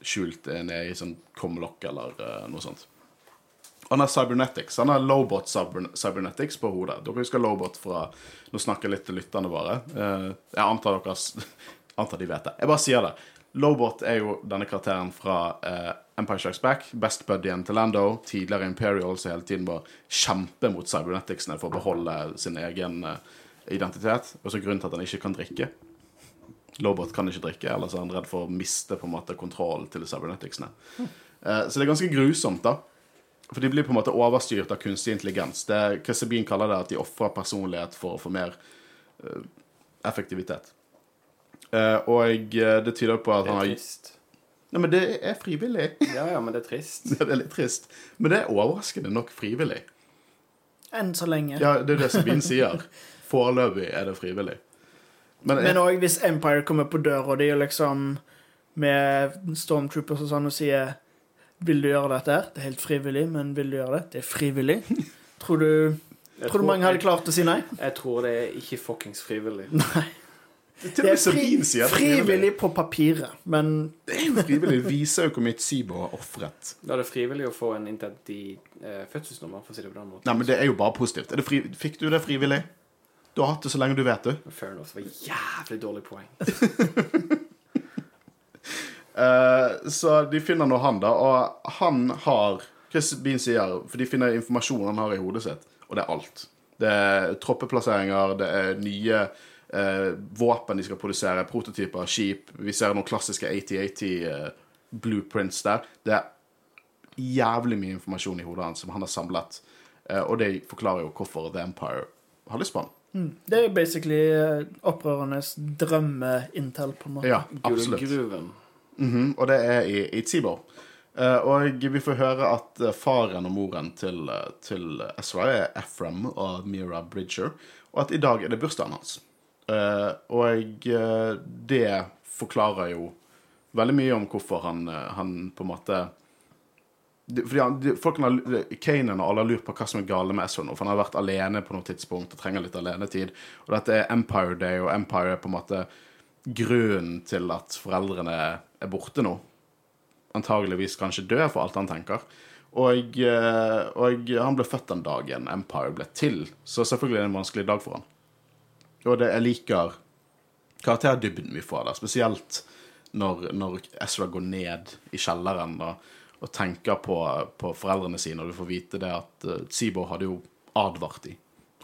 Skjult eh, nede i sånn kumlokk eller eh, noe sånt. Han har cybernetics. Han har lowbot cybernetics på hodet. Dere husker Lowbot fra Nå snakker jeg litt til lytterne våre. Eh, jeg antar dere antar de vet det. Jeg bare sier det. Lobot er jo denne karakteren fra Empire Strikes Back. Best buddyen til Lando. Tidligere Imperial som hele tiden må kjempe mot cyberneticsene for å beholde sin egen eh, identitet. Og så grunnen til at han ikke kan drikke. Lobot kan ikke drikke, ellers er han redd for å miste på en måte kontrollen til cyberneticsene. Eh, så det er ganske grusomt, da. For de blir på en måte overstyrt av kunstig intelligens. Det Chris Sabine kaller det at de ofrer personlighet for å få mer eh, effektivitet. Og det tyder på at han har. Nei, men det er frivillig. Ja, ja, men det er trist. Det er litt trist. Men det er overraskende nok frivillig. Enn så lenge. Ja, det er det Sabine sier. Foreløpig er det frivillig. Men, Men òg hvis Empire kommer på døra di liksom med stormtroopers og sånn og sier Vil du gjøre dette her? Det er helt frivillig, men vil du gjøre det? Det er frivillig. Tror du, tror du mange hadde klart å si nei? Jeg tror det er ikke fuckings frivillig. Nei. Til og Det med er Sabine sier det er frivillig. frivillig på papiret, men Det er jo frivillig. Det viser jo hvor mye Tsibo har ofret. Da er det frivillig å få en identity eh, fødselsnummer, for å si det på den måten. Nei, men det er jo bare positivt. Er det fri... Fikk du det frivillig? Du har hatt det så lenge du vet, du. Fair enough. Det var jævlig dårlig poeng. uh, så de finner nå han, da, og han har Chris Bean sier For de finner informasjonen han har i hodet sitt, og det er alt. Det er troppeplasseringer, det er nye eh, våpen de skal produsere, prototyper, skip. Vi ser noen klassiske AT-AT-blueprints der. Det er jævlig mye informasjon i hodet hans som han har samlet. Eh, og det forklarer jo hvorfor The Empire har lyst på han. det er basically eh, opprørernes drømme-intel, på en måte. Ja, absolutt. Gruven. Mm -hmm. og det er i, i Tibor. Uh, og vi får høre at eh, faren og moren til, eh, til Ezra er Ephraim og Mira Bridger, og at i dag er det bursdagen hans. Eh, og eh, det forklarer jo veldig mye om hvorfor han, eh, han på en måte fordi han, folkene Kanan og alle har lurt på hva som er gale med nå, for han har vært alene på noe tidspunkt og trenger litt alenetid. Og dette er Empire Day, og Empire er på en måte grunnen til at foreldrene er borte nå. Antageligvis kanskje dø, for alt han tenker. Og, og han ble født den dagen Empire ble til, så selvfølgelig er det en vanskelig dag for han. Og det, jeg liker karakterdybden vi får der, spesielt når, når Ezra går ned i kjelleren og, og tenker på, på foreldrene sine, og du får vite det at uh, hadde jo advart dem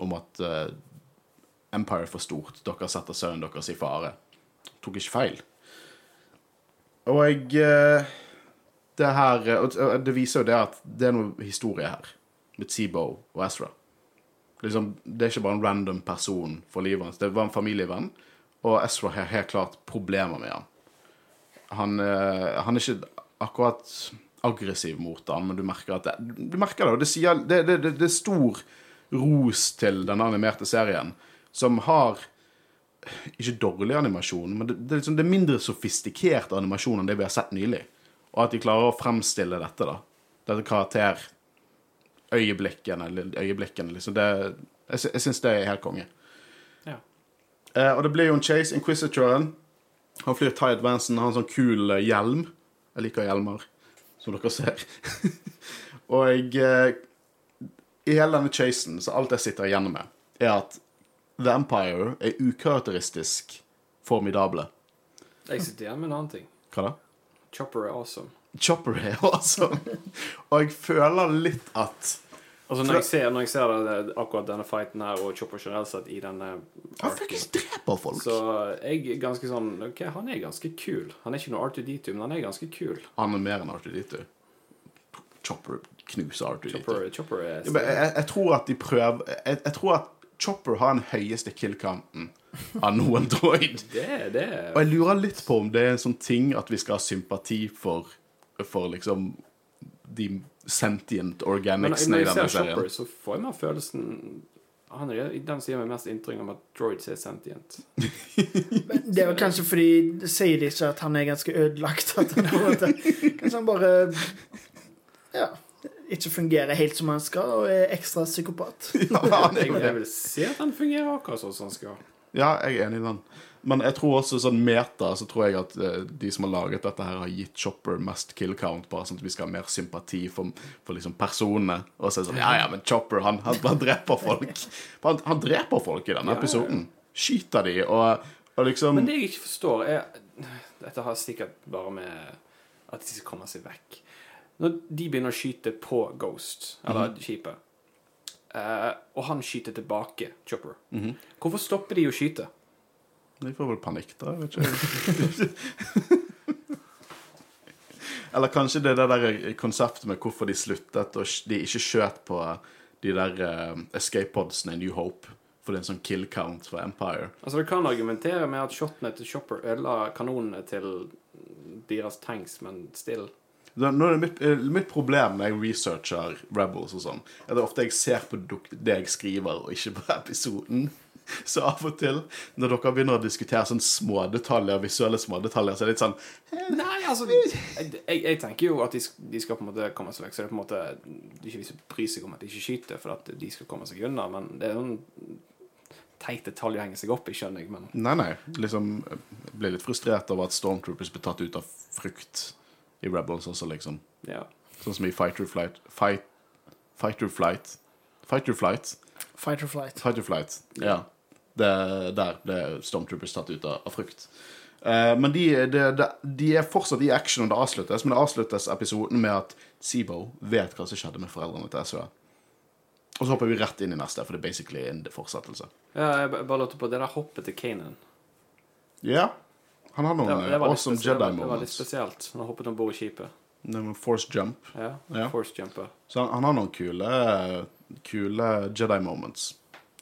om at uh, Empire er for stort, dere setter sønnen deres i fare. Tok ikke feil. Og eh, Det her og Det viser jo det at det er noe historie her, med Tsibo og Ezra. Liksom, det er ikke bare en random person for livet hans. Det var en familievenn, og Ezra har helt klart problemer med han. Han, eh, han er ikke akkurat aggressiv mot han, men du merker at det, du merker det, og det, sier, det, det, det, er stor ros til denne animerte serien, som har ikke dårlig animasjon, men det, er liksom, det er mindre sofistikert animasjon enn det vi har sett nylig. Og at de klarer å fremstille dette, da. Dette karakterøyeblikkene, eller øyeblikkene, liksom. Det, jeg, jeg syns det er helt konge. Ja. Eh, og det blir jo en chase. Inquisitoren han flyr Ty Advancen, har en sånn kul eh, hjelm. Jeg liker hjelmer, som dere ser. og eh, i hele denne chasen, så alt jeg sitter igjen med, er at The Empire er ukarakteristisk formidable. Jeg sitter igjen med en annen ting. Hva da? Chopper er awesome. Chopper er awesome. og jeg føler litt at Altså Når jeg ser, når jeg ser det, akkurat denne fighten her og Chopper generelt sett i denne han faktisk dreper folk. så jeg er ganske sånn Ok, han er ganske kul. Han er ikke noe R2D2, men han er ganske kul. Han er mer enn R2D2. Chopper knuser R2D2. Chopper, Chopper er Ja, men jeg, jeg tror at de prøver jeg, jeg tror at Chopper har den høyeste kill-kanten av noen droid. Det, det Og jeg lurer litt på om det er en sånn ting at vi skal ha sympati for, for liksom de sentient Men når i jeg denne ser Chopper, så får jeg mer følelsen Han er den som gir meg mest inntrykk av at droids er sentient. Men Det er vel kanskje fordi det sier de ikke at han er ganske ødelagt. At han måte, kanskje han bare ja, ikke fungerer helt som han skal, og er ekstra psykopat. Ja, han er Jeg, jo det. jeg vil si at han fungerer akkurat sånn som han skal. Ja, jeg er enig i den. Men jeg tror også sånn meta, så tror jeg at eh, de som har laget dette her, har gitt Chopper mest kill count, bare sånn at vi skal ha mer sympati for, for liksom personene. Og så er det sånn Ja, ja, men Chopper, han, han, han dreper folk. Han, han dreper folk i denne episoden. Skyter de, og Og liksom Men det jeg ikke forstår, er Dette har sikkert bare med at de skal komme seg vekk. Når de begynner å skyte på Ghost, eller Mhm. skipet, eh, og han skyter tilbake, Chopper, Mhm. hvorfor stopper de å skyte? De får vel panikk, da. Jeg vet ikke. Eller kanskje det er der konseptet med hvorfor de sluttet og de ikke skjøt på de der uh, escape podsene i New Hope. For det er en sånn kill count for Empire. Altså, Du kan argumentere med at shotene til Chopper ødela kanonene til deres tanks, men still Da, nå er det mitt, eh, mitt problem når jeg researcher Rebels og sånn, er det ofte jeg ser på det jeg skriver, og ikke på episoden. Så av og til, når dere begynner å diskutere sånne smådetaljer, visuelle smådetaljer, så er det litt sånn Nei, altså jeg, jeg, jeg tenker jo at de, de skal på en måte komme seg vekk. Så det er på en måte er ikke viser bryr seg om at de ikke skyter for at de skal komme seg unna. Men det er jo en teit detalj å henge seg opp i, skjønner jeg. Men Nei, nei. Liksom jeg ble litt frustrert over at Stormtroopers ble tatt ut av frukt i Rebels også, liksom. ja. Sånn som i Fighter Flight Fight Fighter Flight Fighter Flight Fight or flight. Fighter Flight. Ja. Det der ble Stormtroopers tatt ut av, av frukt. Uh, men de, de, de, de er fortsatt i action, og det avsluttes. Men det avsluttes episoden med at Seabo vet hva som skjedde med foreldrene til SOA. Og så hopper vi rett inn i neste, for det er basically en fortsettelse. ja jeg bare lurte på det der hoppet til Kanan. Ja. Han har noen Det, det, awesome Jedi det var litt moments. spesielt. Han hoppet om bord i skipet. Force jump. Ja. Ja. Force jumper. Så han, han har noen kule, kule Jedi moments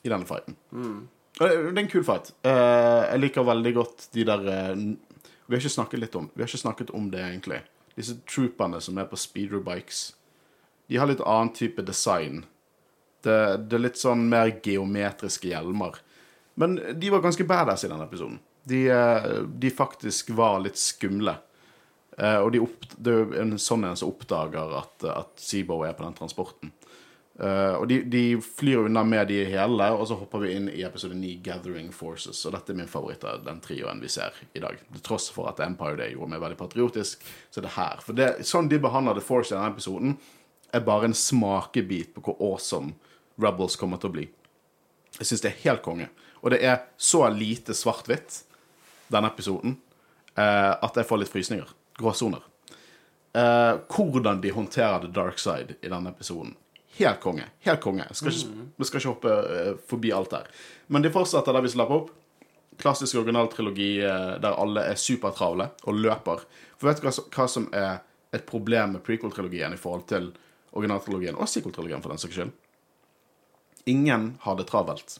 i denne fighten. Mm. Og Det er en kul fight. Eh, jeg liker veldig godt de der eh, Vi har ikke snakket litt om Vi har ikke snakket om det, egentlig. Disse trooperne som er på speeder bikes. De har litt annen type design. Det, det er litt sånn mer geometriske hjelmer. Men de var ganske badass i denne episoden. De, eh, de faktisk var litt skumle. Eh, og de opp, det er en sånn en som oppdager at, at Seabo er på den transporten. Eh, og de, de flyr unna med de hele, og så hopper vi inn i episode 9, Gathering Forces. Og dette er min favoritt av den trioen vi ser i dag. Til tross for at Empire Day gjorde meg veldig patriotisk, så er det her. For det, sånn de behandler The Force i denne episoden, er bare en smakebit på hvor awesome Rebels kommer til å bli. Jeg syns det er helt konge. Og det er så lite svart-hvitt, denne episoden, uh, at jeg får litt frysninger. Gråsoner. Uh, hvordan de håndterer the dark side i denne episoden. Helt konge. Helt konge. Skal ikke, Vi skal ikke hoppe eh, forbi alt her. Men de fortsetter der vi slapp opp. Klassisk originaltrilogi eh, der alle er supertravle og løper. For vet du hva, som- hva som er et problem med prequel-trilogien i forhold til originaltrilogien, og sequel-trilogien for den saks skyld? Ingen har det travelt.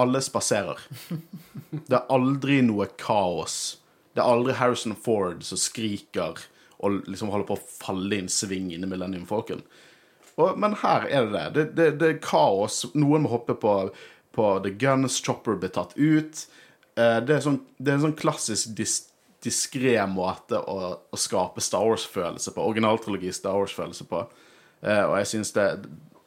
Alle spaserer. Det er aldri noe kaos. Det er aldri Harrison Ford som skriker og liksom holder på å falle i en sving inne i Millennium Falcon. Og, men her er det det. Det, det. det er kaos. Noen må hoppe på, på The Guns. Chopper blir tatt ut. Eh, det, er sånn, det er en sånn klassisk dis, diskré måte å, å skape Star Wars-følelse på. Originaltrilogi Star Wars-følelse på. Eh, og jeg syns det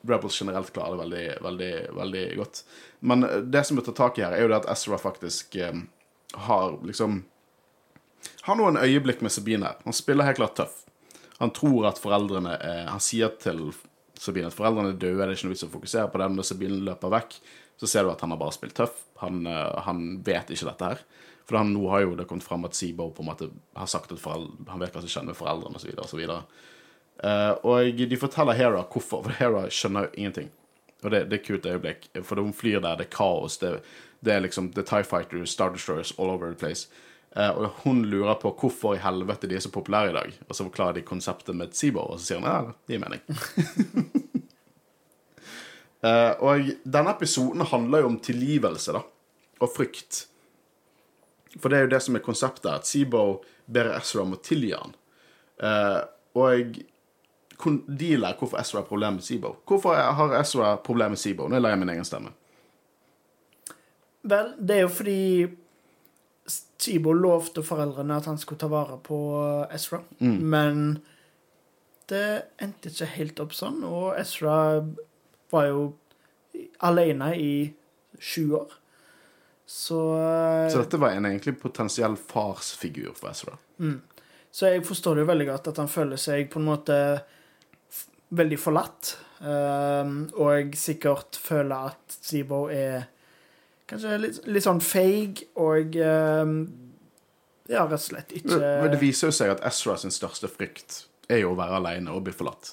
Rebels generelt klarer det veldig, veldig, veldig godt. Men det som er tatt tak i her, er jo det at Ezra faktisk eh, har liksom Har noen øyeblikk med Sabine. Han spiller helt klart tøff. Han tror at foreldrene er Han sier til Sabine at foreldrene er døde, det er ikke noe vits å fokusere på det. Når Sabine løper vekk, så ser du at han har bare spilt tøff. Han, eh, han vet ikke dette her. For han, nå har jo det kommet fram at Seabo på en måte har sagt at foreldre, han vet hva som skjer med foreldrene osv. Og, så videre, og, uh, og de forteller Hera hvorfor, for Hera skjønner jo ingenting. Og det, det er et kult øyeblikk, for hun flyr der, det er kaos, det, det er liksom The Tie Fighters, Star Destroyers all over the place. Eh, og hun lurer på hvorfor i helvete de er så populære i dag. Og så forklarer de konseptet med Seabo, og så sier hun ja, det gir mening. Eh, og denne episoden handler jo om tilgivelse, da. Og frykt. For det er jo det som er konseptet, at Seabo ber Ezra om å tilgi han. Eh, og dealer hvorfor Ezra har problemer med Seabo. Hvorfor har Ezra problemer med Seabo? Nå lar jeg min egen stemme. Vel, det er jo fordi Sibo lovte foreldrene at han skulle ta vare på Ezra, men det endte ikke helt opp sånn, og Ezra var jo alene i sju år. Så, Så dette var en egentlig potensiell farsfigur for Ezra. så jeg forstår det jo veldig godt at han føler seg på en måte veldig forlatt, um, og jeg sikkert føler at Zibo er Kanskje litt, litt sånn feig og eh, Ja, rett og slett ikke Men det viser jo seg at Ezra sin største frykt er jo å være alene og bli forlatt.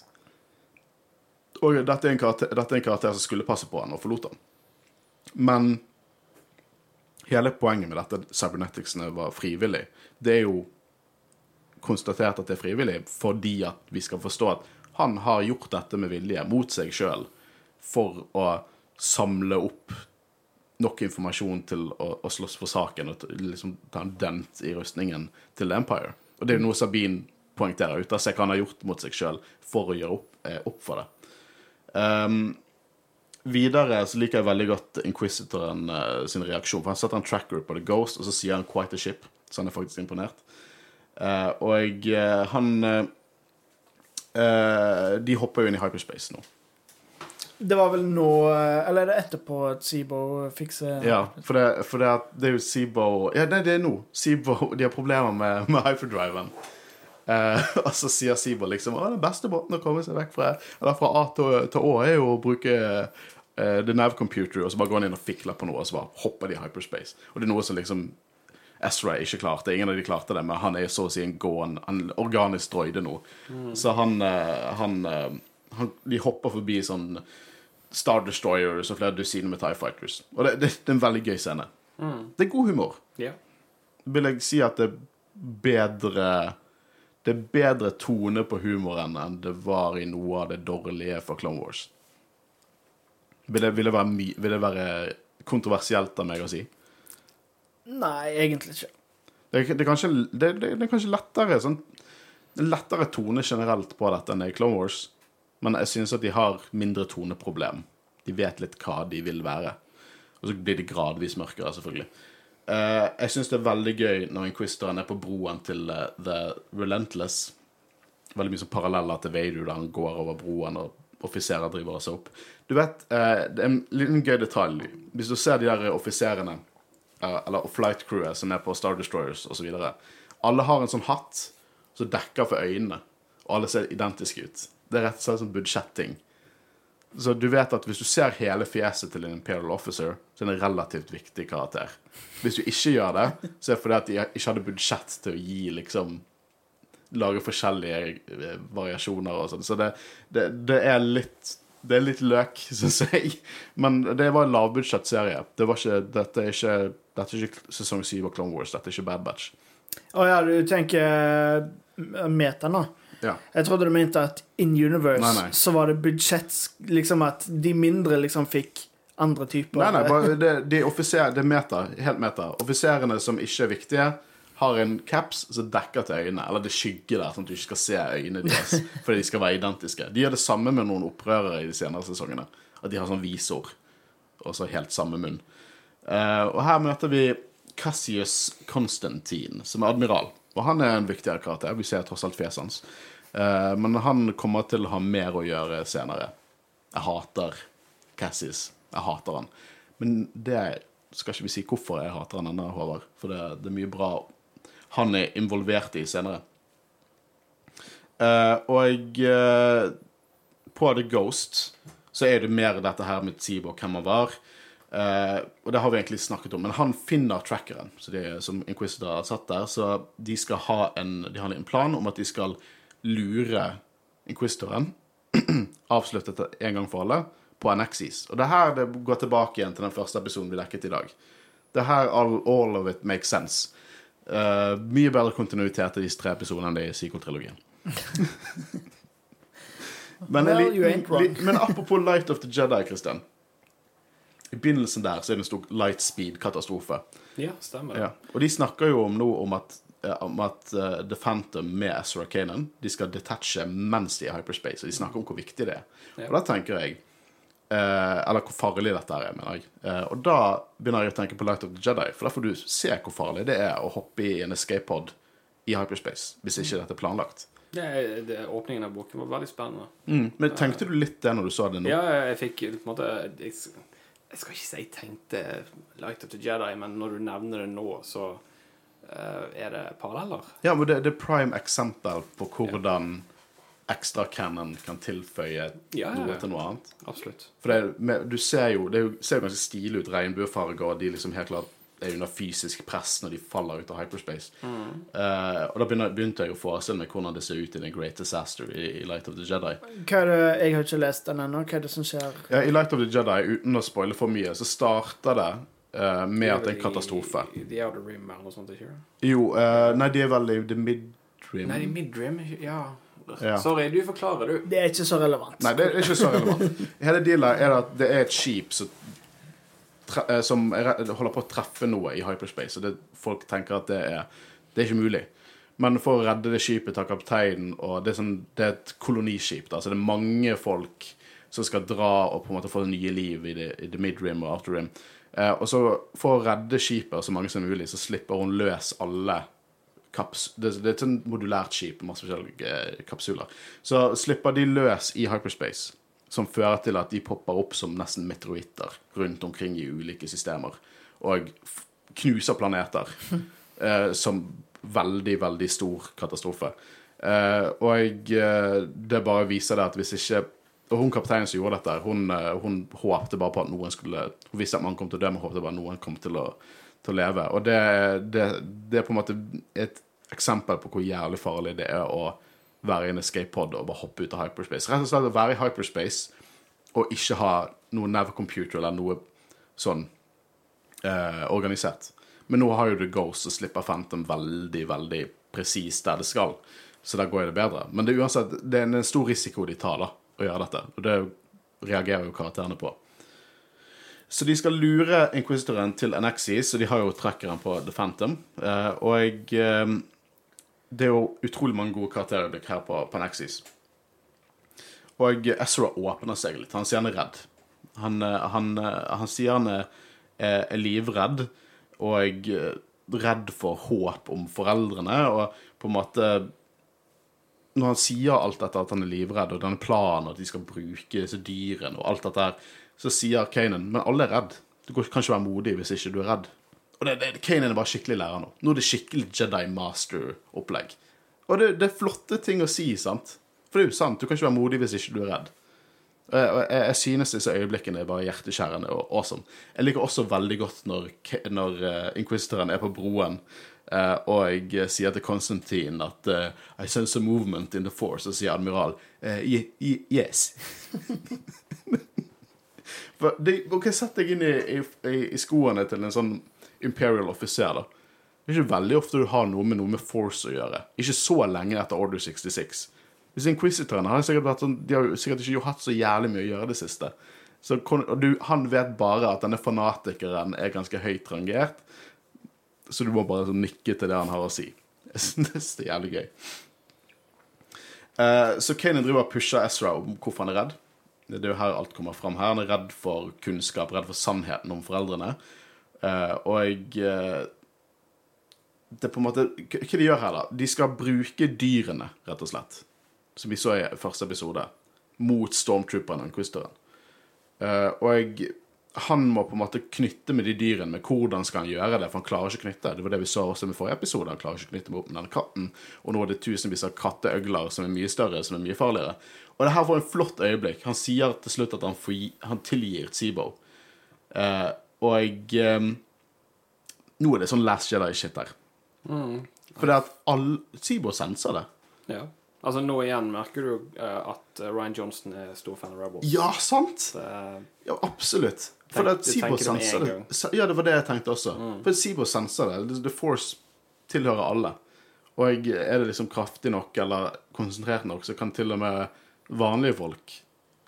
Og dette er, karakter, dette er en karakter som skulle passe på han og forlot han. Men hele poenget med dette cyberneticsene var frivillig. Det er jo konstatert at det er frivillig fordi at vi skal forstå at han har gjort dette med vilje mot seg sjøl for å samle opp nok informasjon til å, å slåss for saken og liksom ta en dent i rustningen til The Empire. Og det er jo noe Sabine poengterer ut av seg hva han har gjort mot seg sjøl for å gjøre opp, eh, opp for det. Um, videre så liker jeg veldig godt Inquisitoren eh, sin reaksjon. For Han setter en tracker på The Ghost, og så sier han 'quite a ship'. Så han er faktisk imponert. Uh, og eh, han De hopper jo inn i hyperspace nå. Det var vel nå eh, Eller er det etterpå at Seabo fikser Ja, for det, for det, det er jo Seabo Ja, nei, det er nå. Seabo De har problemer med, med hyperdriven. Eh, og så sier Seabo liksom at den beste måten å komme seg vekk fra Eller fra A til, til Å er jo å bruke eh, the nav computer, og så bare går han inn og fikler på noe, og så bare hopper de i hyperspace. Og det er noe som liksom Ezra ikke klarte. Ingen av de klarte det, men han er så å si en gåen en organisk droide nå. Så han, eh, han, eh, han De hopper forbi sånn Star Destroyers og flere dusiner med Tie Fighters. Og det, det, det er en veldig gøy scene. Det er god humor. Yeah. Vil jeg si at det er bedre Det er bedre tone på humoren enn det var i noe av det dårlige for Clone Wars. Vil det, vil det, være, my, vil det være kontroversielt av meg å si? Nei, egentlig ikke. Det er, det kanskje, det, er kanskje lettere sånn er lettere tone generelt på dette enn i Clone Wars. Men jeg synes at de har mindre toneproblem. De vet litt hva de vil være. Og så blir det gradvis mørkere, selvfølgelig. Uh, jeg syns det er veldig gøy når Inquisitoren er på broen til uh, The Relentless. Veldig mye som paralleller til Vader, da han går over broen, og offiserer driver seg opp. Du vet, uh, det er en liten gøy detalj. Hvis du ser de der offiserene, eller flight crewet som er på Star Destroyers osv. Alle har en sånn hatt som dekker for øynene, og alle ser identiske ut. Det er rett og slett sånn budsjetting. Så du vet at hvis du ser hele fjeset til en Imperial Officer, så er det en relativt viktig karakter. Hvis du ikke gjør det, så er det fordi at de ikke hadde budsjett til å gi liksom Lage forskjellige eh, variasjoner og sånn. Så det, det, det er litt det er litt løk, syns jeg. Men det var en lavbudsjettserie. Det dette, er ikke, dette er ikke sesong 7 av Clone Wars. Dette er ikke Bad Batch. Å ja, du tenker eh, meta nå? Ja. Jeg trodde du mente at in universe Nei, nei. så var det budsjett Liksom at de mindre liksom fikk andre typer Nei, nei, bare det, de offiser, det er meta. Helt meta. Offiserene som ikke er viktige, har en caps som dekker til øynene. Eller det skygger der, sånn at du ikke skal se øynene deres. Fordi de skal være identiske. De gjør det samme med noen opprørere i de senere sesongene. At de har sånn visor. Og så helt samme munn. Uh, og her møter vi Cassius Constantine, som er admiral. Og han er en viktigere karakter. Vi ser tross alt fjeset hans. Eh, men han kommer til å ha mer å gjøre senere. Jeg hater Cassis. Jeg hater han. Men det skal ikke vi si hvorfor jeg hater han ennå, Håvard. For det, det er mye bra han er involvert i senere. Eh, og eh, på The Ghost så er det mer dette her med Tibo og hvem han var. Uh, og det har vi egentlig snakket om. Men han finner trackeren de, som Inquisitor har satt der. Så de skal ha en, de har en plan om at de skal lure inquistoren, avsluttet en gang for alle, på Anexis. Og det her det går tilbake igjen til den første episoden vi dekket i dag. Det her, all, all of it makes sense. Uh, mye bedre kontinuitet i disse tre episodene enn det er i Psycho-trilogien. men, Well, li, li, men apropos Light of the Jedi, Christian. I begynnelsen der så er det en stor light speed-katastrofe. ja, stemmer. Ja. Og de snakker jo om nå om at, om at eh, The Phantom med Ezra Kanan De skal detache mens de er i hyperspace, og de snakker om hvor viktig det er. Ja. Og da tenker jeg eh, Eller hvor farlig dette er, mener jeg. Eh, og da begynner jeg å tenke på Light of the Jedi, for da får du se hvor farlig det er å hoppe i en escape pod i hyperspace, hvis ikke dette er planlagt. Det, det, åpningen av boken var veldig spennende. Mm. Men tenkte du litt det når du så det nå? Ja, jeg fikk på en måte jeg, jeg skal ikke si jeg tenkte Light of the Jedi, men når du nevner det nå, så eh, er det paralleller. Ja, men det, det er prime eksempel på hvordan ekstra canon kan tilføye Ja, ja, noe til noe annet. Absolutt. For det, med, du ser jo, det er ser jo ganske stilig ut, regnbuefarger, og de liksom helt klart er under fysisk press når de faller ut av hyperspace. Eh, og da begynner, begynte jeg å forestille meg hvordan det ser ut i The Great Disaster i, i Light of the Jedi. Hva er det, Jeg har ikke lest den ennå. Hva er det som skjer? Ja, I Light of the Jedi, uten å spoile for mye, så starter det eh, med at det er en katastrofe. I, i The Outer Rim eller noe sånt, ikke? Jo, uh, nei, de er vel i The Midrim. Nei, i Midrim, ja. Ja. Sorry, du forklarer, du. Det er ikke så relevant. Nei, det er ikke så relevant. Hele dealet er at det er et skip som, eh, som er, holder på å treffe noe i hyperspace, og det, folk tenker at det er, det er ikke mulig. Men for å redde det skipet tar kapteinen, og det er, sånn, det er et koloniskip, da, så det er mange folk som skal dra og på en måte få nye liv i The, i det midrim og outer rim. Eh, og så for å redde skipet så mange som mulig, så slipper hun løs alle kaps... Det, det er et sånn modulært skip, masse forskjellige eh, kapsuler. Så slipper de løs i hyperspace, som fører til at de popper opp som nesten meteoritter rundt omkring i ulike systemer, og knuser planeter eh, som veldig, veldig stor katastrofe. Eh, og eh, det bare viser det at hvis ikke Og hun kapteinen som gjorde dette, hun, eh, hun håpte bare på at noen skulle Hun visste at man kom til å dø, men håpte bare at noen kom til å, til å leve. Og det, det, det er på en måte et eksempel på hvor jævlig farlig det er å være i en escape pod og bare hoppe ut av hyperspace. Rett og slett å være i hyperspace og ikke ha noe nav-computer eller noe sånn eh, organisert. Men nå har jo du Ghost og slipper Phantom veldig, veldig presist der det skal. Så der går jo det bedre. Men det er uansett det er en stor risiko de tar da, å gjøre dette. Og det reagerer jo karakterene på. Så de skal lure Inquisitoren til Anexis, og de har jo trekkeren på The Phantom. Eh, og eh, det er jo utrolig mange gode karakterøyeblikk her på, på Anexis. Og Ezra åpner seg litt. Han sier han er redd. Han, eh, han, han sier han er, er livredd og redd for håp om foreldrene. Og på en måte Når han sier alt dette, at han er livredd, og denne planen, at de skal bruke disse dyrene og alt dette her, så sier Kanan Men alle er redd. Du kan ikke være modig hvis ikke du er redd. Og det, det, Kanan er bare skikkelig lærer nå. Nå er det skikkelig Jedi Master-opplegg. Og det, det er flotte ting å si, sant? For det er jo sant. Du kan ikke være modig hvis ikke du er redd. Og jeg, jeg, jeg synes disse øyeblikkene er bare hjerteskjærende og awesome. Jeg liker også veldig godt når, når uh, Inquisitoren er på broen, eh, og jeg sier til Konstantin at uh, I sense a movement in the force, og sier admiral ye, yes. For det, ok, Sett deg inn i, i, i skoene til en sånn imperial offiser. Det er ikke veldig ofte du har noe med noe med force å gjøre. Ikke så lenge etter Order 66. Hvis Inquisitorene har sikkert vært sånn, de har sikkert ikke hatt så jævlig mye å gjøre det siste. Så og du, Han vet bare at denne fanatikeren er ganske høyt rangert, så du må bare sånn nikke til det han har å si. Jeg synes det er jævlig gøy. Uh, så Kanan driver og pusher Ezra om hvorfor han er redd. Det er jo her alt kommer fram. Her Han er redd for kunnskap, redd for sannheten om foreldrene. Uh, og uh, det er på en måte Hva de gjør her, da? De skal bruke dyrene, rett og slett. Som vi så i første episode. Mot stormtrooperne og inquisitoren. Uh, og han må på en måte knytte med de dyrene, men hvordan skal han gjøre det? For han klarer ikke å knytte. Det var det vi så også i forrige episode. Han klarer ikke å knytte meg opp med denne katten. Og nå er det tusenvis av katteøgler som er mye større, som er mye farligere. Og det her var en flott øyeblikk. Han sier til slutt at han, får, han tilgir Tsibo. Eh, og eh, nå er det sånn Last Jedi-shit her. For det at all Tsibo senser det. Ja. Altså, nå igjen merker du uh, at eh, Ryan Johnson er stor fan av Rebels. Ja, sant! Det, Ja, absolutt. For det Sibo senser en det. Ja, det var det jeg tenkte også. For Sibo senser det. The- Force tilhører alle. Og er det liksom kraftig nok eller konsentrert nok, så kan til og med vanlige folk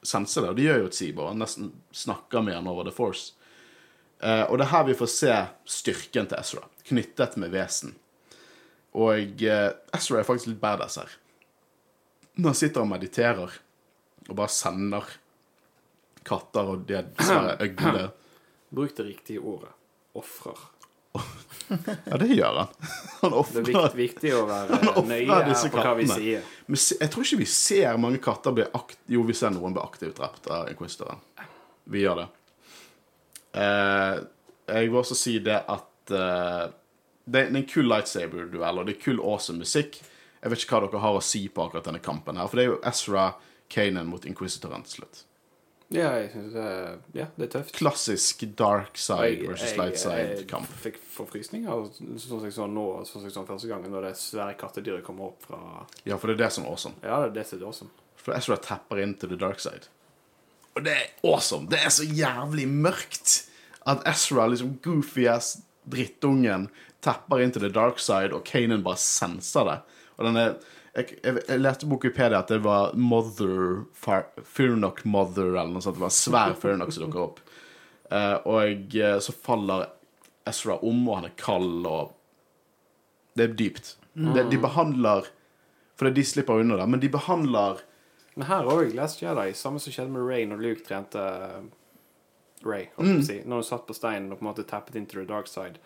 sense det. Og det gjør jo Sibo. Han nesten snakker med han over The Force. Uh, og det er her vi får se styrken til Ezra, knyttet med vesen. Og uh, Ezra er faktisk litt badass her. Når han sitter og mediterer og bare sender katter og de svære øglene. bruk det riktige ordet. Ofrer. Ja, det gjør han. Han Det er viktig, å være nøye her på hva vi sier. Men jeg tror ikke vi ser mange katter bli akt... Jo, vi ser noen bli aktivt drept av Inquisitoren. Vi gjør det. Eh, jeg vil også si det at eh, det er en kul lightsaber-duell, og det er kul awesome musikk. Jeg vet ikke hva dere har å si på akkurat denne kampen her, for det er jo Ezra Kanan mot Inquisitoren til slutt. Ja, jeg synes det, ja, det er tøft. Klassisk dark side Jeg- versus jeg- light side-kamp. Jeg fikk forfrysninger sånn som jeg så nå, sånn som jeg så første gangen, når det svære kattedyret kommer opp fra Ja, for det er det som er awesome. Ja, det er det som er awesome. For Ezra tapper inn til the dark side. Og det er awesome! Det er så jævlig mørkt at Ezra, liksom goofy ass drittungen, tapper inn til the dark side, og Kanan bare senser det. Og den er jeg, jeg, jeg leste på Wikipedia at det var Mother Fearnock Mother, eller noe sånt. Det var en svær Fearnock som dukker opp. Uh, og eh, så faller Ezra om, og han er kald, og Det er dypt. Mm. de behandler Fordi de slipper unna det, men de behandler Men her òg, Last Jedi, samme som skjedde med Ray når Luke trente Ray, holdt Mm. si. Når hun satt på steinen og på en måte tappet into the dark side.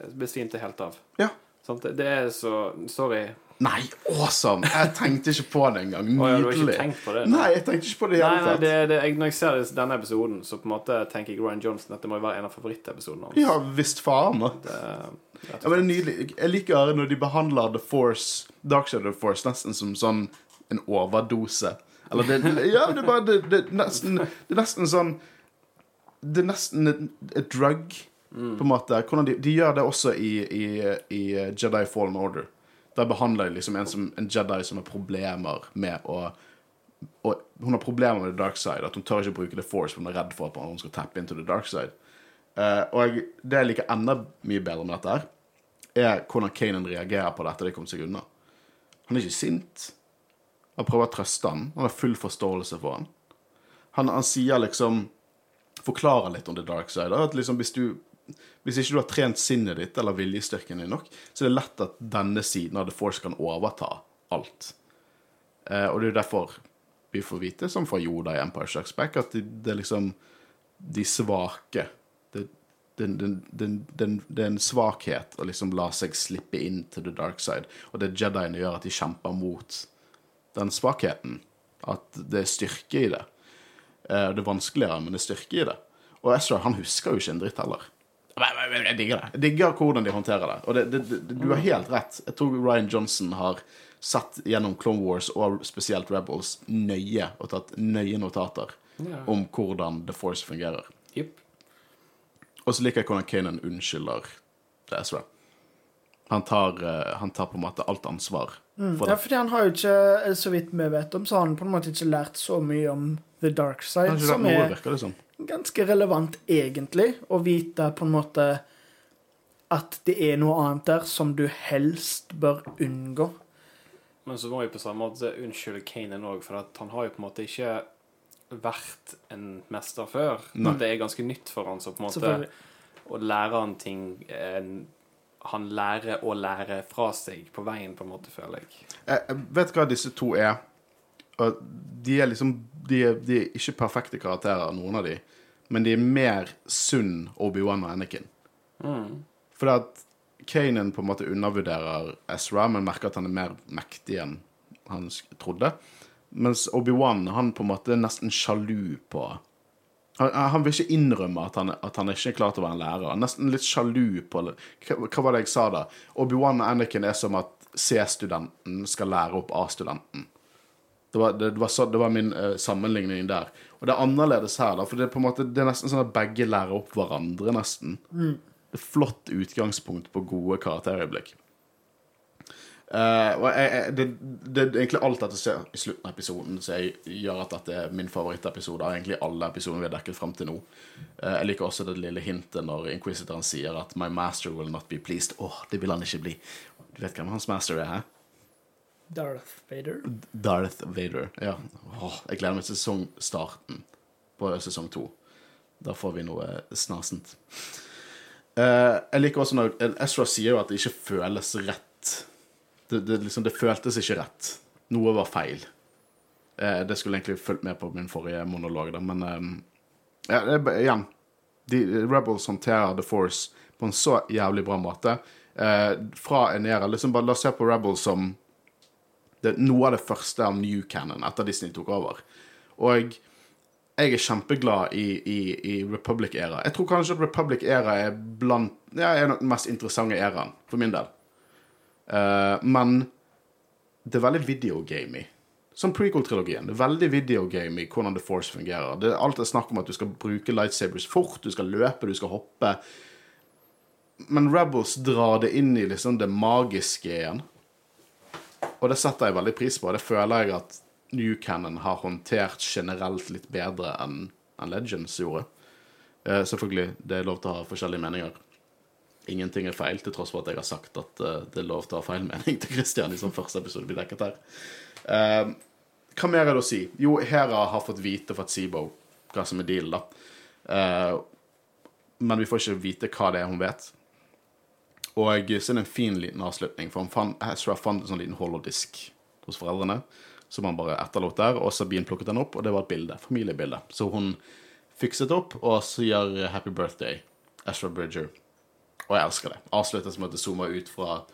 eh, Besvimte helt av. Ja. Det- Det er så Sorry. Nei, awesome! Jeg tenkte ikke på det engang. Nydelig. det? Nei, jeg tenkte ikke på det i Nei, det, det, jeg, når jeg ser denne episoden, så på en måte tenker jeg Ryan Johnson at det må jo være en av favorittepisodene hans. Ja visst faen. Det, Ja, men det er nydelig. Jeg liker når de behandler The Force Dark Shadow of Force nesten som sånn en overdose. Eller det Ja, det er bare det, er nesten, det er nesten sånn Det er nesten et, et drug, på en måte. De, de gjør det også i, i, i Jedi Fallen Order. Der behandler de liksom en, som, en Jedi som har problemer med å og Hun har problemer med the dark side. At hun tør ikke bruke the force, for hun er redd for at hun skal tappe into the dark side. Uh, og det jeg liker enda mye bedre med dette, her er hvordan Kanan reagerer på det de kom seg unna. Han er ikke sint. Han prøver å trøste han. Han har full forståelse for han. Han, han sier liksom Forklarer litt om the dark side. At liksom hvis du hvis ikke du har trent sinnet ditt eller viljestyrken din nok, så er det lett at denne siden av The Force kan overta alt. Eh, og det er jo derfor vi får vite, som fra Yoda i Empire Strikes Back, at det, det er liksom de svake det, det, det, det, det, det er en svakhet å liksom la seg slippe inn til the dark side. Og det Jediene gjør, at de kjemper mot den svakheten. At det er styrke i det. Eh, Det er vanskeligere, men det er styrke i det. Og Ezra han husker jo ikke en dritt heller. Jeg digger det. Jeg digger hvordan de håndterer det. Og det, det, det, du har helt rett. Jeg tror Ryan Johnson har sett gjennom Clone Wars og spesielt Rebels nøye og tatt nøye notater Ja. om hvordan The Force fungerer. Yep. Og så liker jeg hvordan Kanan unnskylder det Ezra. Han tar, eh, han tar på en måte alt ansvar for Ja, det. fordi han har jo ikke, så vidt vi vet om, så har han på en måte ikke lært så mye om the dark side, Han har ikke som lært noe, er virker det som. Ganske relevant, egentlig, å vite på en måte at det er noe annet der som du helst bør unngå. Men så må vi på samme måte unnskylde Kanan òg, for at han har jo på en måte ikke vært en mester før. Nei. At det er ganske nytt for han, så på en måte å lære han ting eh, Han lærer å lære fra seg på veien, på en måte, føler jeg. Jeg, jeg vet hva disse to er. Og de er liksom de er, de er ikke perfekte karakterer, noen av de. Men de er mer sunn Obi-Wan og Anakin. Fordi at Kanan på en måte undervurderer Ezra, men merker at han er mer mektig enn han trodde. Mens Obi-Wan han på en måte er nesten sjalu på han, han vil ikke innrømme at han, at han ikke er klar til å være en lærer. Han er Nesten litt sjalu på. Hva, hva var det jeg sa da? Obi-Wan og Anakin er som at C-studenten skal lære opp A-studenten. Det var, det, det, var så, det var min uh, sammenligning der. Og det er annerledes her, da, for det er på en måte, det er nesten sånn at begge lærer opp hverandre, nesten. Det er flott utgangspunkt på gode karakterøyeblikk. Uh, og jeg, jeg, det, det er egentlig alt dette skjer i slutten av episoden som jeg, gjør at dette er min favorittepisode av egentlig alle episodene vi har dekket fram til nå. Uh, jeg liker også det lille hintet når Inquisitoren sier at 'My master will not be pleased'. Åh, det vil han ikke bli. Du vet hvem hans master er? hæ? Darth Vader. Darth Vader. Ja. Åh, jeg gleder meg til sesongstarten på sesong to. Da får vi noe snasent. Uh, jeg liker også når Ezra sier jo at det ikke føles rett. Det, det, liksom, det føltes ikke rett. Noe var feil. Uh, det skulle egentlig fulgt med på min forrige monolog, da, men um, ja, igjen de, Rebels håndterer The Force på en så jævlig bra måte. Uh, fra en æra liksom bare La oss se på Rebels som det, noe av det første av New Canon etter Disney tok over. Og jeg er kjempeglad i, i, i Republic-æra. Jeg tror kanskje at Republic-æra er blant ja, er den mest interessante æraen, for min del. Uh, men Det er veldig videogamey. Som prequel-trilogien. Det er veldig videogamey hvordan The Force fungerer. Det er alltid snakk om at du skal bruke lightsabers fort, du skal løpe, du skal hoppe. Men Rebels drar det inn i liksom det magiske igjen. Og det setter jeg veldig pris på. Det føler jeg at New Cannon har håndtert generelt litt bedre enn Legends gjorde. Eh, selvfølgelig, det er lov til å ha forskjellige meninger. Ingenting er feil, til tross for at jeg har sagt at uh, det er lov til å ha feil mening til Christian i sånn første episode blir dekket her. Eh, hva mer er det å si? Jo, Hera har fått vite fra Seabo hva som er dealen, da. Eh, men vi får ikke vite hva det er hun vet. Og så er det en fin liten avslutning, for han fant, Ezra fant en sånn liten holodisk hos foreldrene som han bare etterlot der, og Sabine plukket den opp, og det var et bilde, familiebilde. Så hun fikset opp og sier 'Happy Birthday', Ezra Bridger. Og jeg elsker det. Avsluttes med at det zoomer ut fra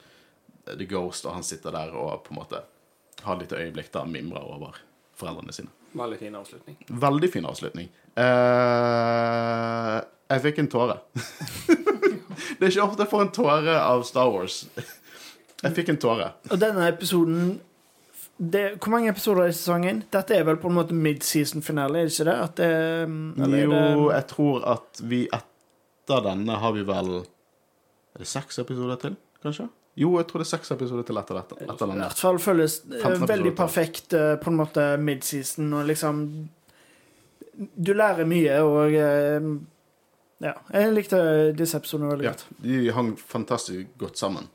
The Ghost, og han sitter der og på en måte har et lite øyeblikk han mimrer over foreldrene sine. Veldig fin avslutning. Veldig fin avslutning. Eh, jeg fikk en tåre. det er ikke ofte jeg får en tåre av Star Wars. Jeg fikk en tåre. Og denne episoden det, Hvor mange episoder er i sesongen? Dette er vel på en måte mid-season finale, er det ikke det? At det eller er Jo, det, jeg tror at vi etter denne har vi vel Er det seks episoder til, kanskje? Jo, jeg tror det er seks episoder til etter dette. Etter I hvert fall føles eh, 15 veldig perfekt eh, på en måte mid-season, og liksom Du lærer mye, og eh, Ja. Jeg likte disse episodene veldig Ja, godt. de hang fantastisk godt sammen.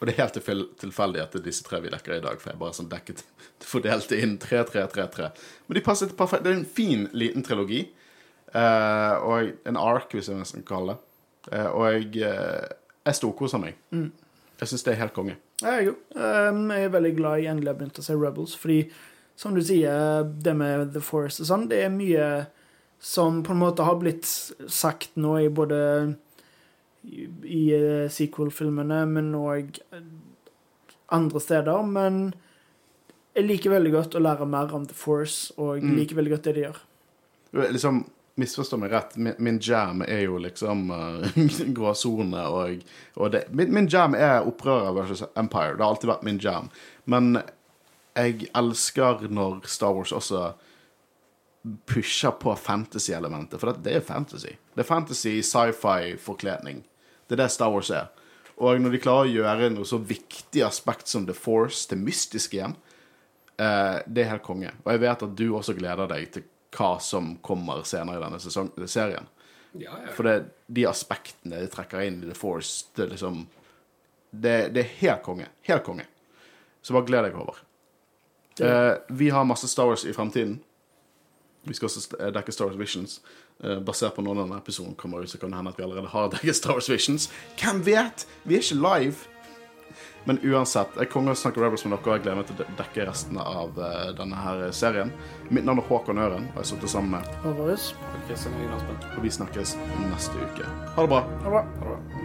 Og det er helt tilfell- tilfeldig at det er disse tre vi dekker i dag, for jeg bare sånn dekket fordelte inn 3-3-3-3. Men de passet perfekt. Det er en fin, liten trilogi. eh, og en ark, hvis jeg nesten kan kalle det. Eh, og jeg, eh, jeg storkoser meg. Jeg syns det er helt konge. Jeg. Um, jeg er veldig glad jeg endelig har begynt å se Rebels, fordi som du sier, det med The Force og sånn, det er mye som på en måte har blitt sagt nå i både i, eh, sequel-filmene, men òg andre steder. Men jeg liker veldig godt å lære mer om The Force, og jeg liker veldig godt det de gjør. Liksom, Misforstå meg rett, min, min jam er jo liksom uh, gråsone, og, og det, min, min jam er opprører versus Empire. Det har alltid vært min jam. Men jeg elsker når Star Wars også pusher på fantasy-elementet, for det, det er fantasy. Det er fantasy sci-fi-forkledning. Det er det Star Wars er. Og når de klarer å gjøre noe så viktig aspekt som The Force til mystisk igjen, eh, det er helt konge. Og jeg vet at du også gleder deg til hva som kommer senere i denne sesong, serien. Ja, ja. For det, de aspektene de trekker inn i The Force, det er liksom Det, det er helt konge. Helt konge. Så bare gled deg, Håvard. Eh, vi har masse Star Wars i fremtiden. Vi skal også eh, dekke Star Wars Visions. Eh, basert på når denne episoden kommer ut, så kan det hende at vi allerede har dekket Star Wars Visions. Hvem vet? Vi er ikke live. Men uansett, jeg kommer til å snakke Rebels med dere, og jeg gleder meg til å dekke resten av eh, denne her serien. Mitt navn er Håkon Øren, og jeg sitter sammen med Aspen. Og vi snakkes neste uke. Ha det bra. Ha det bra. Ha det bra.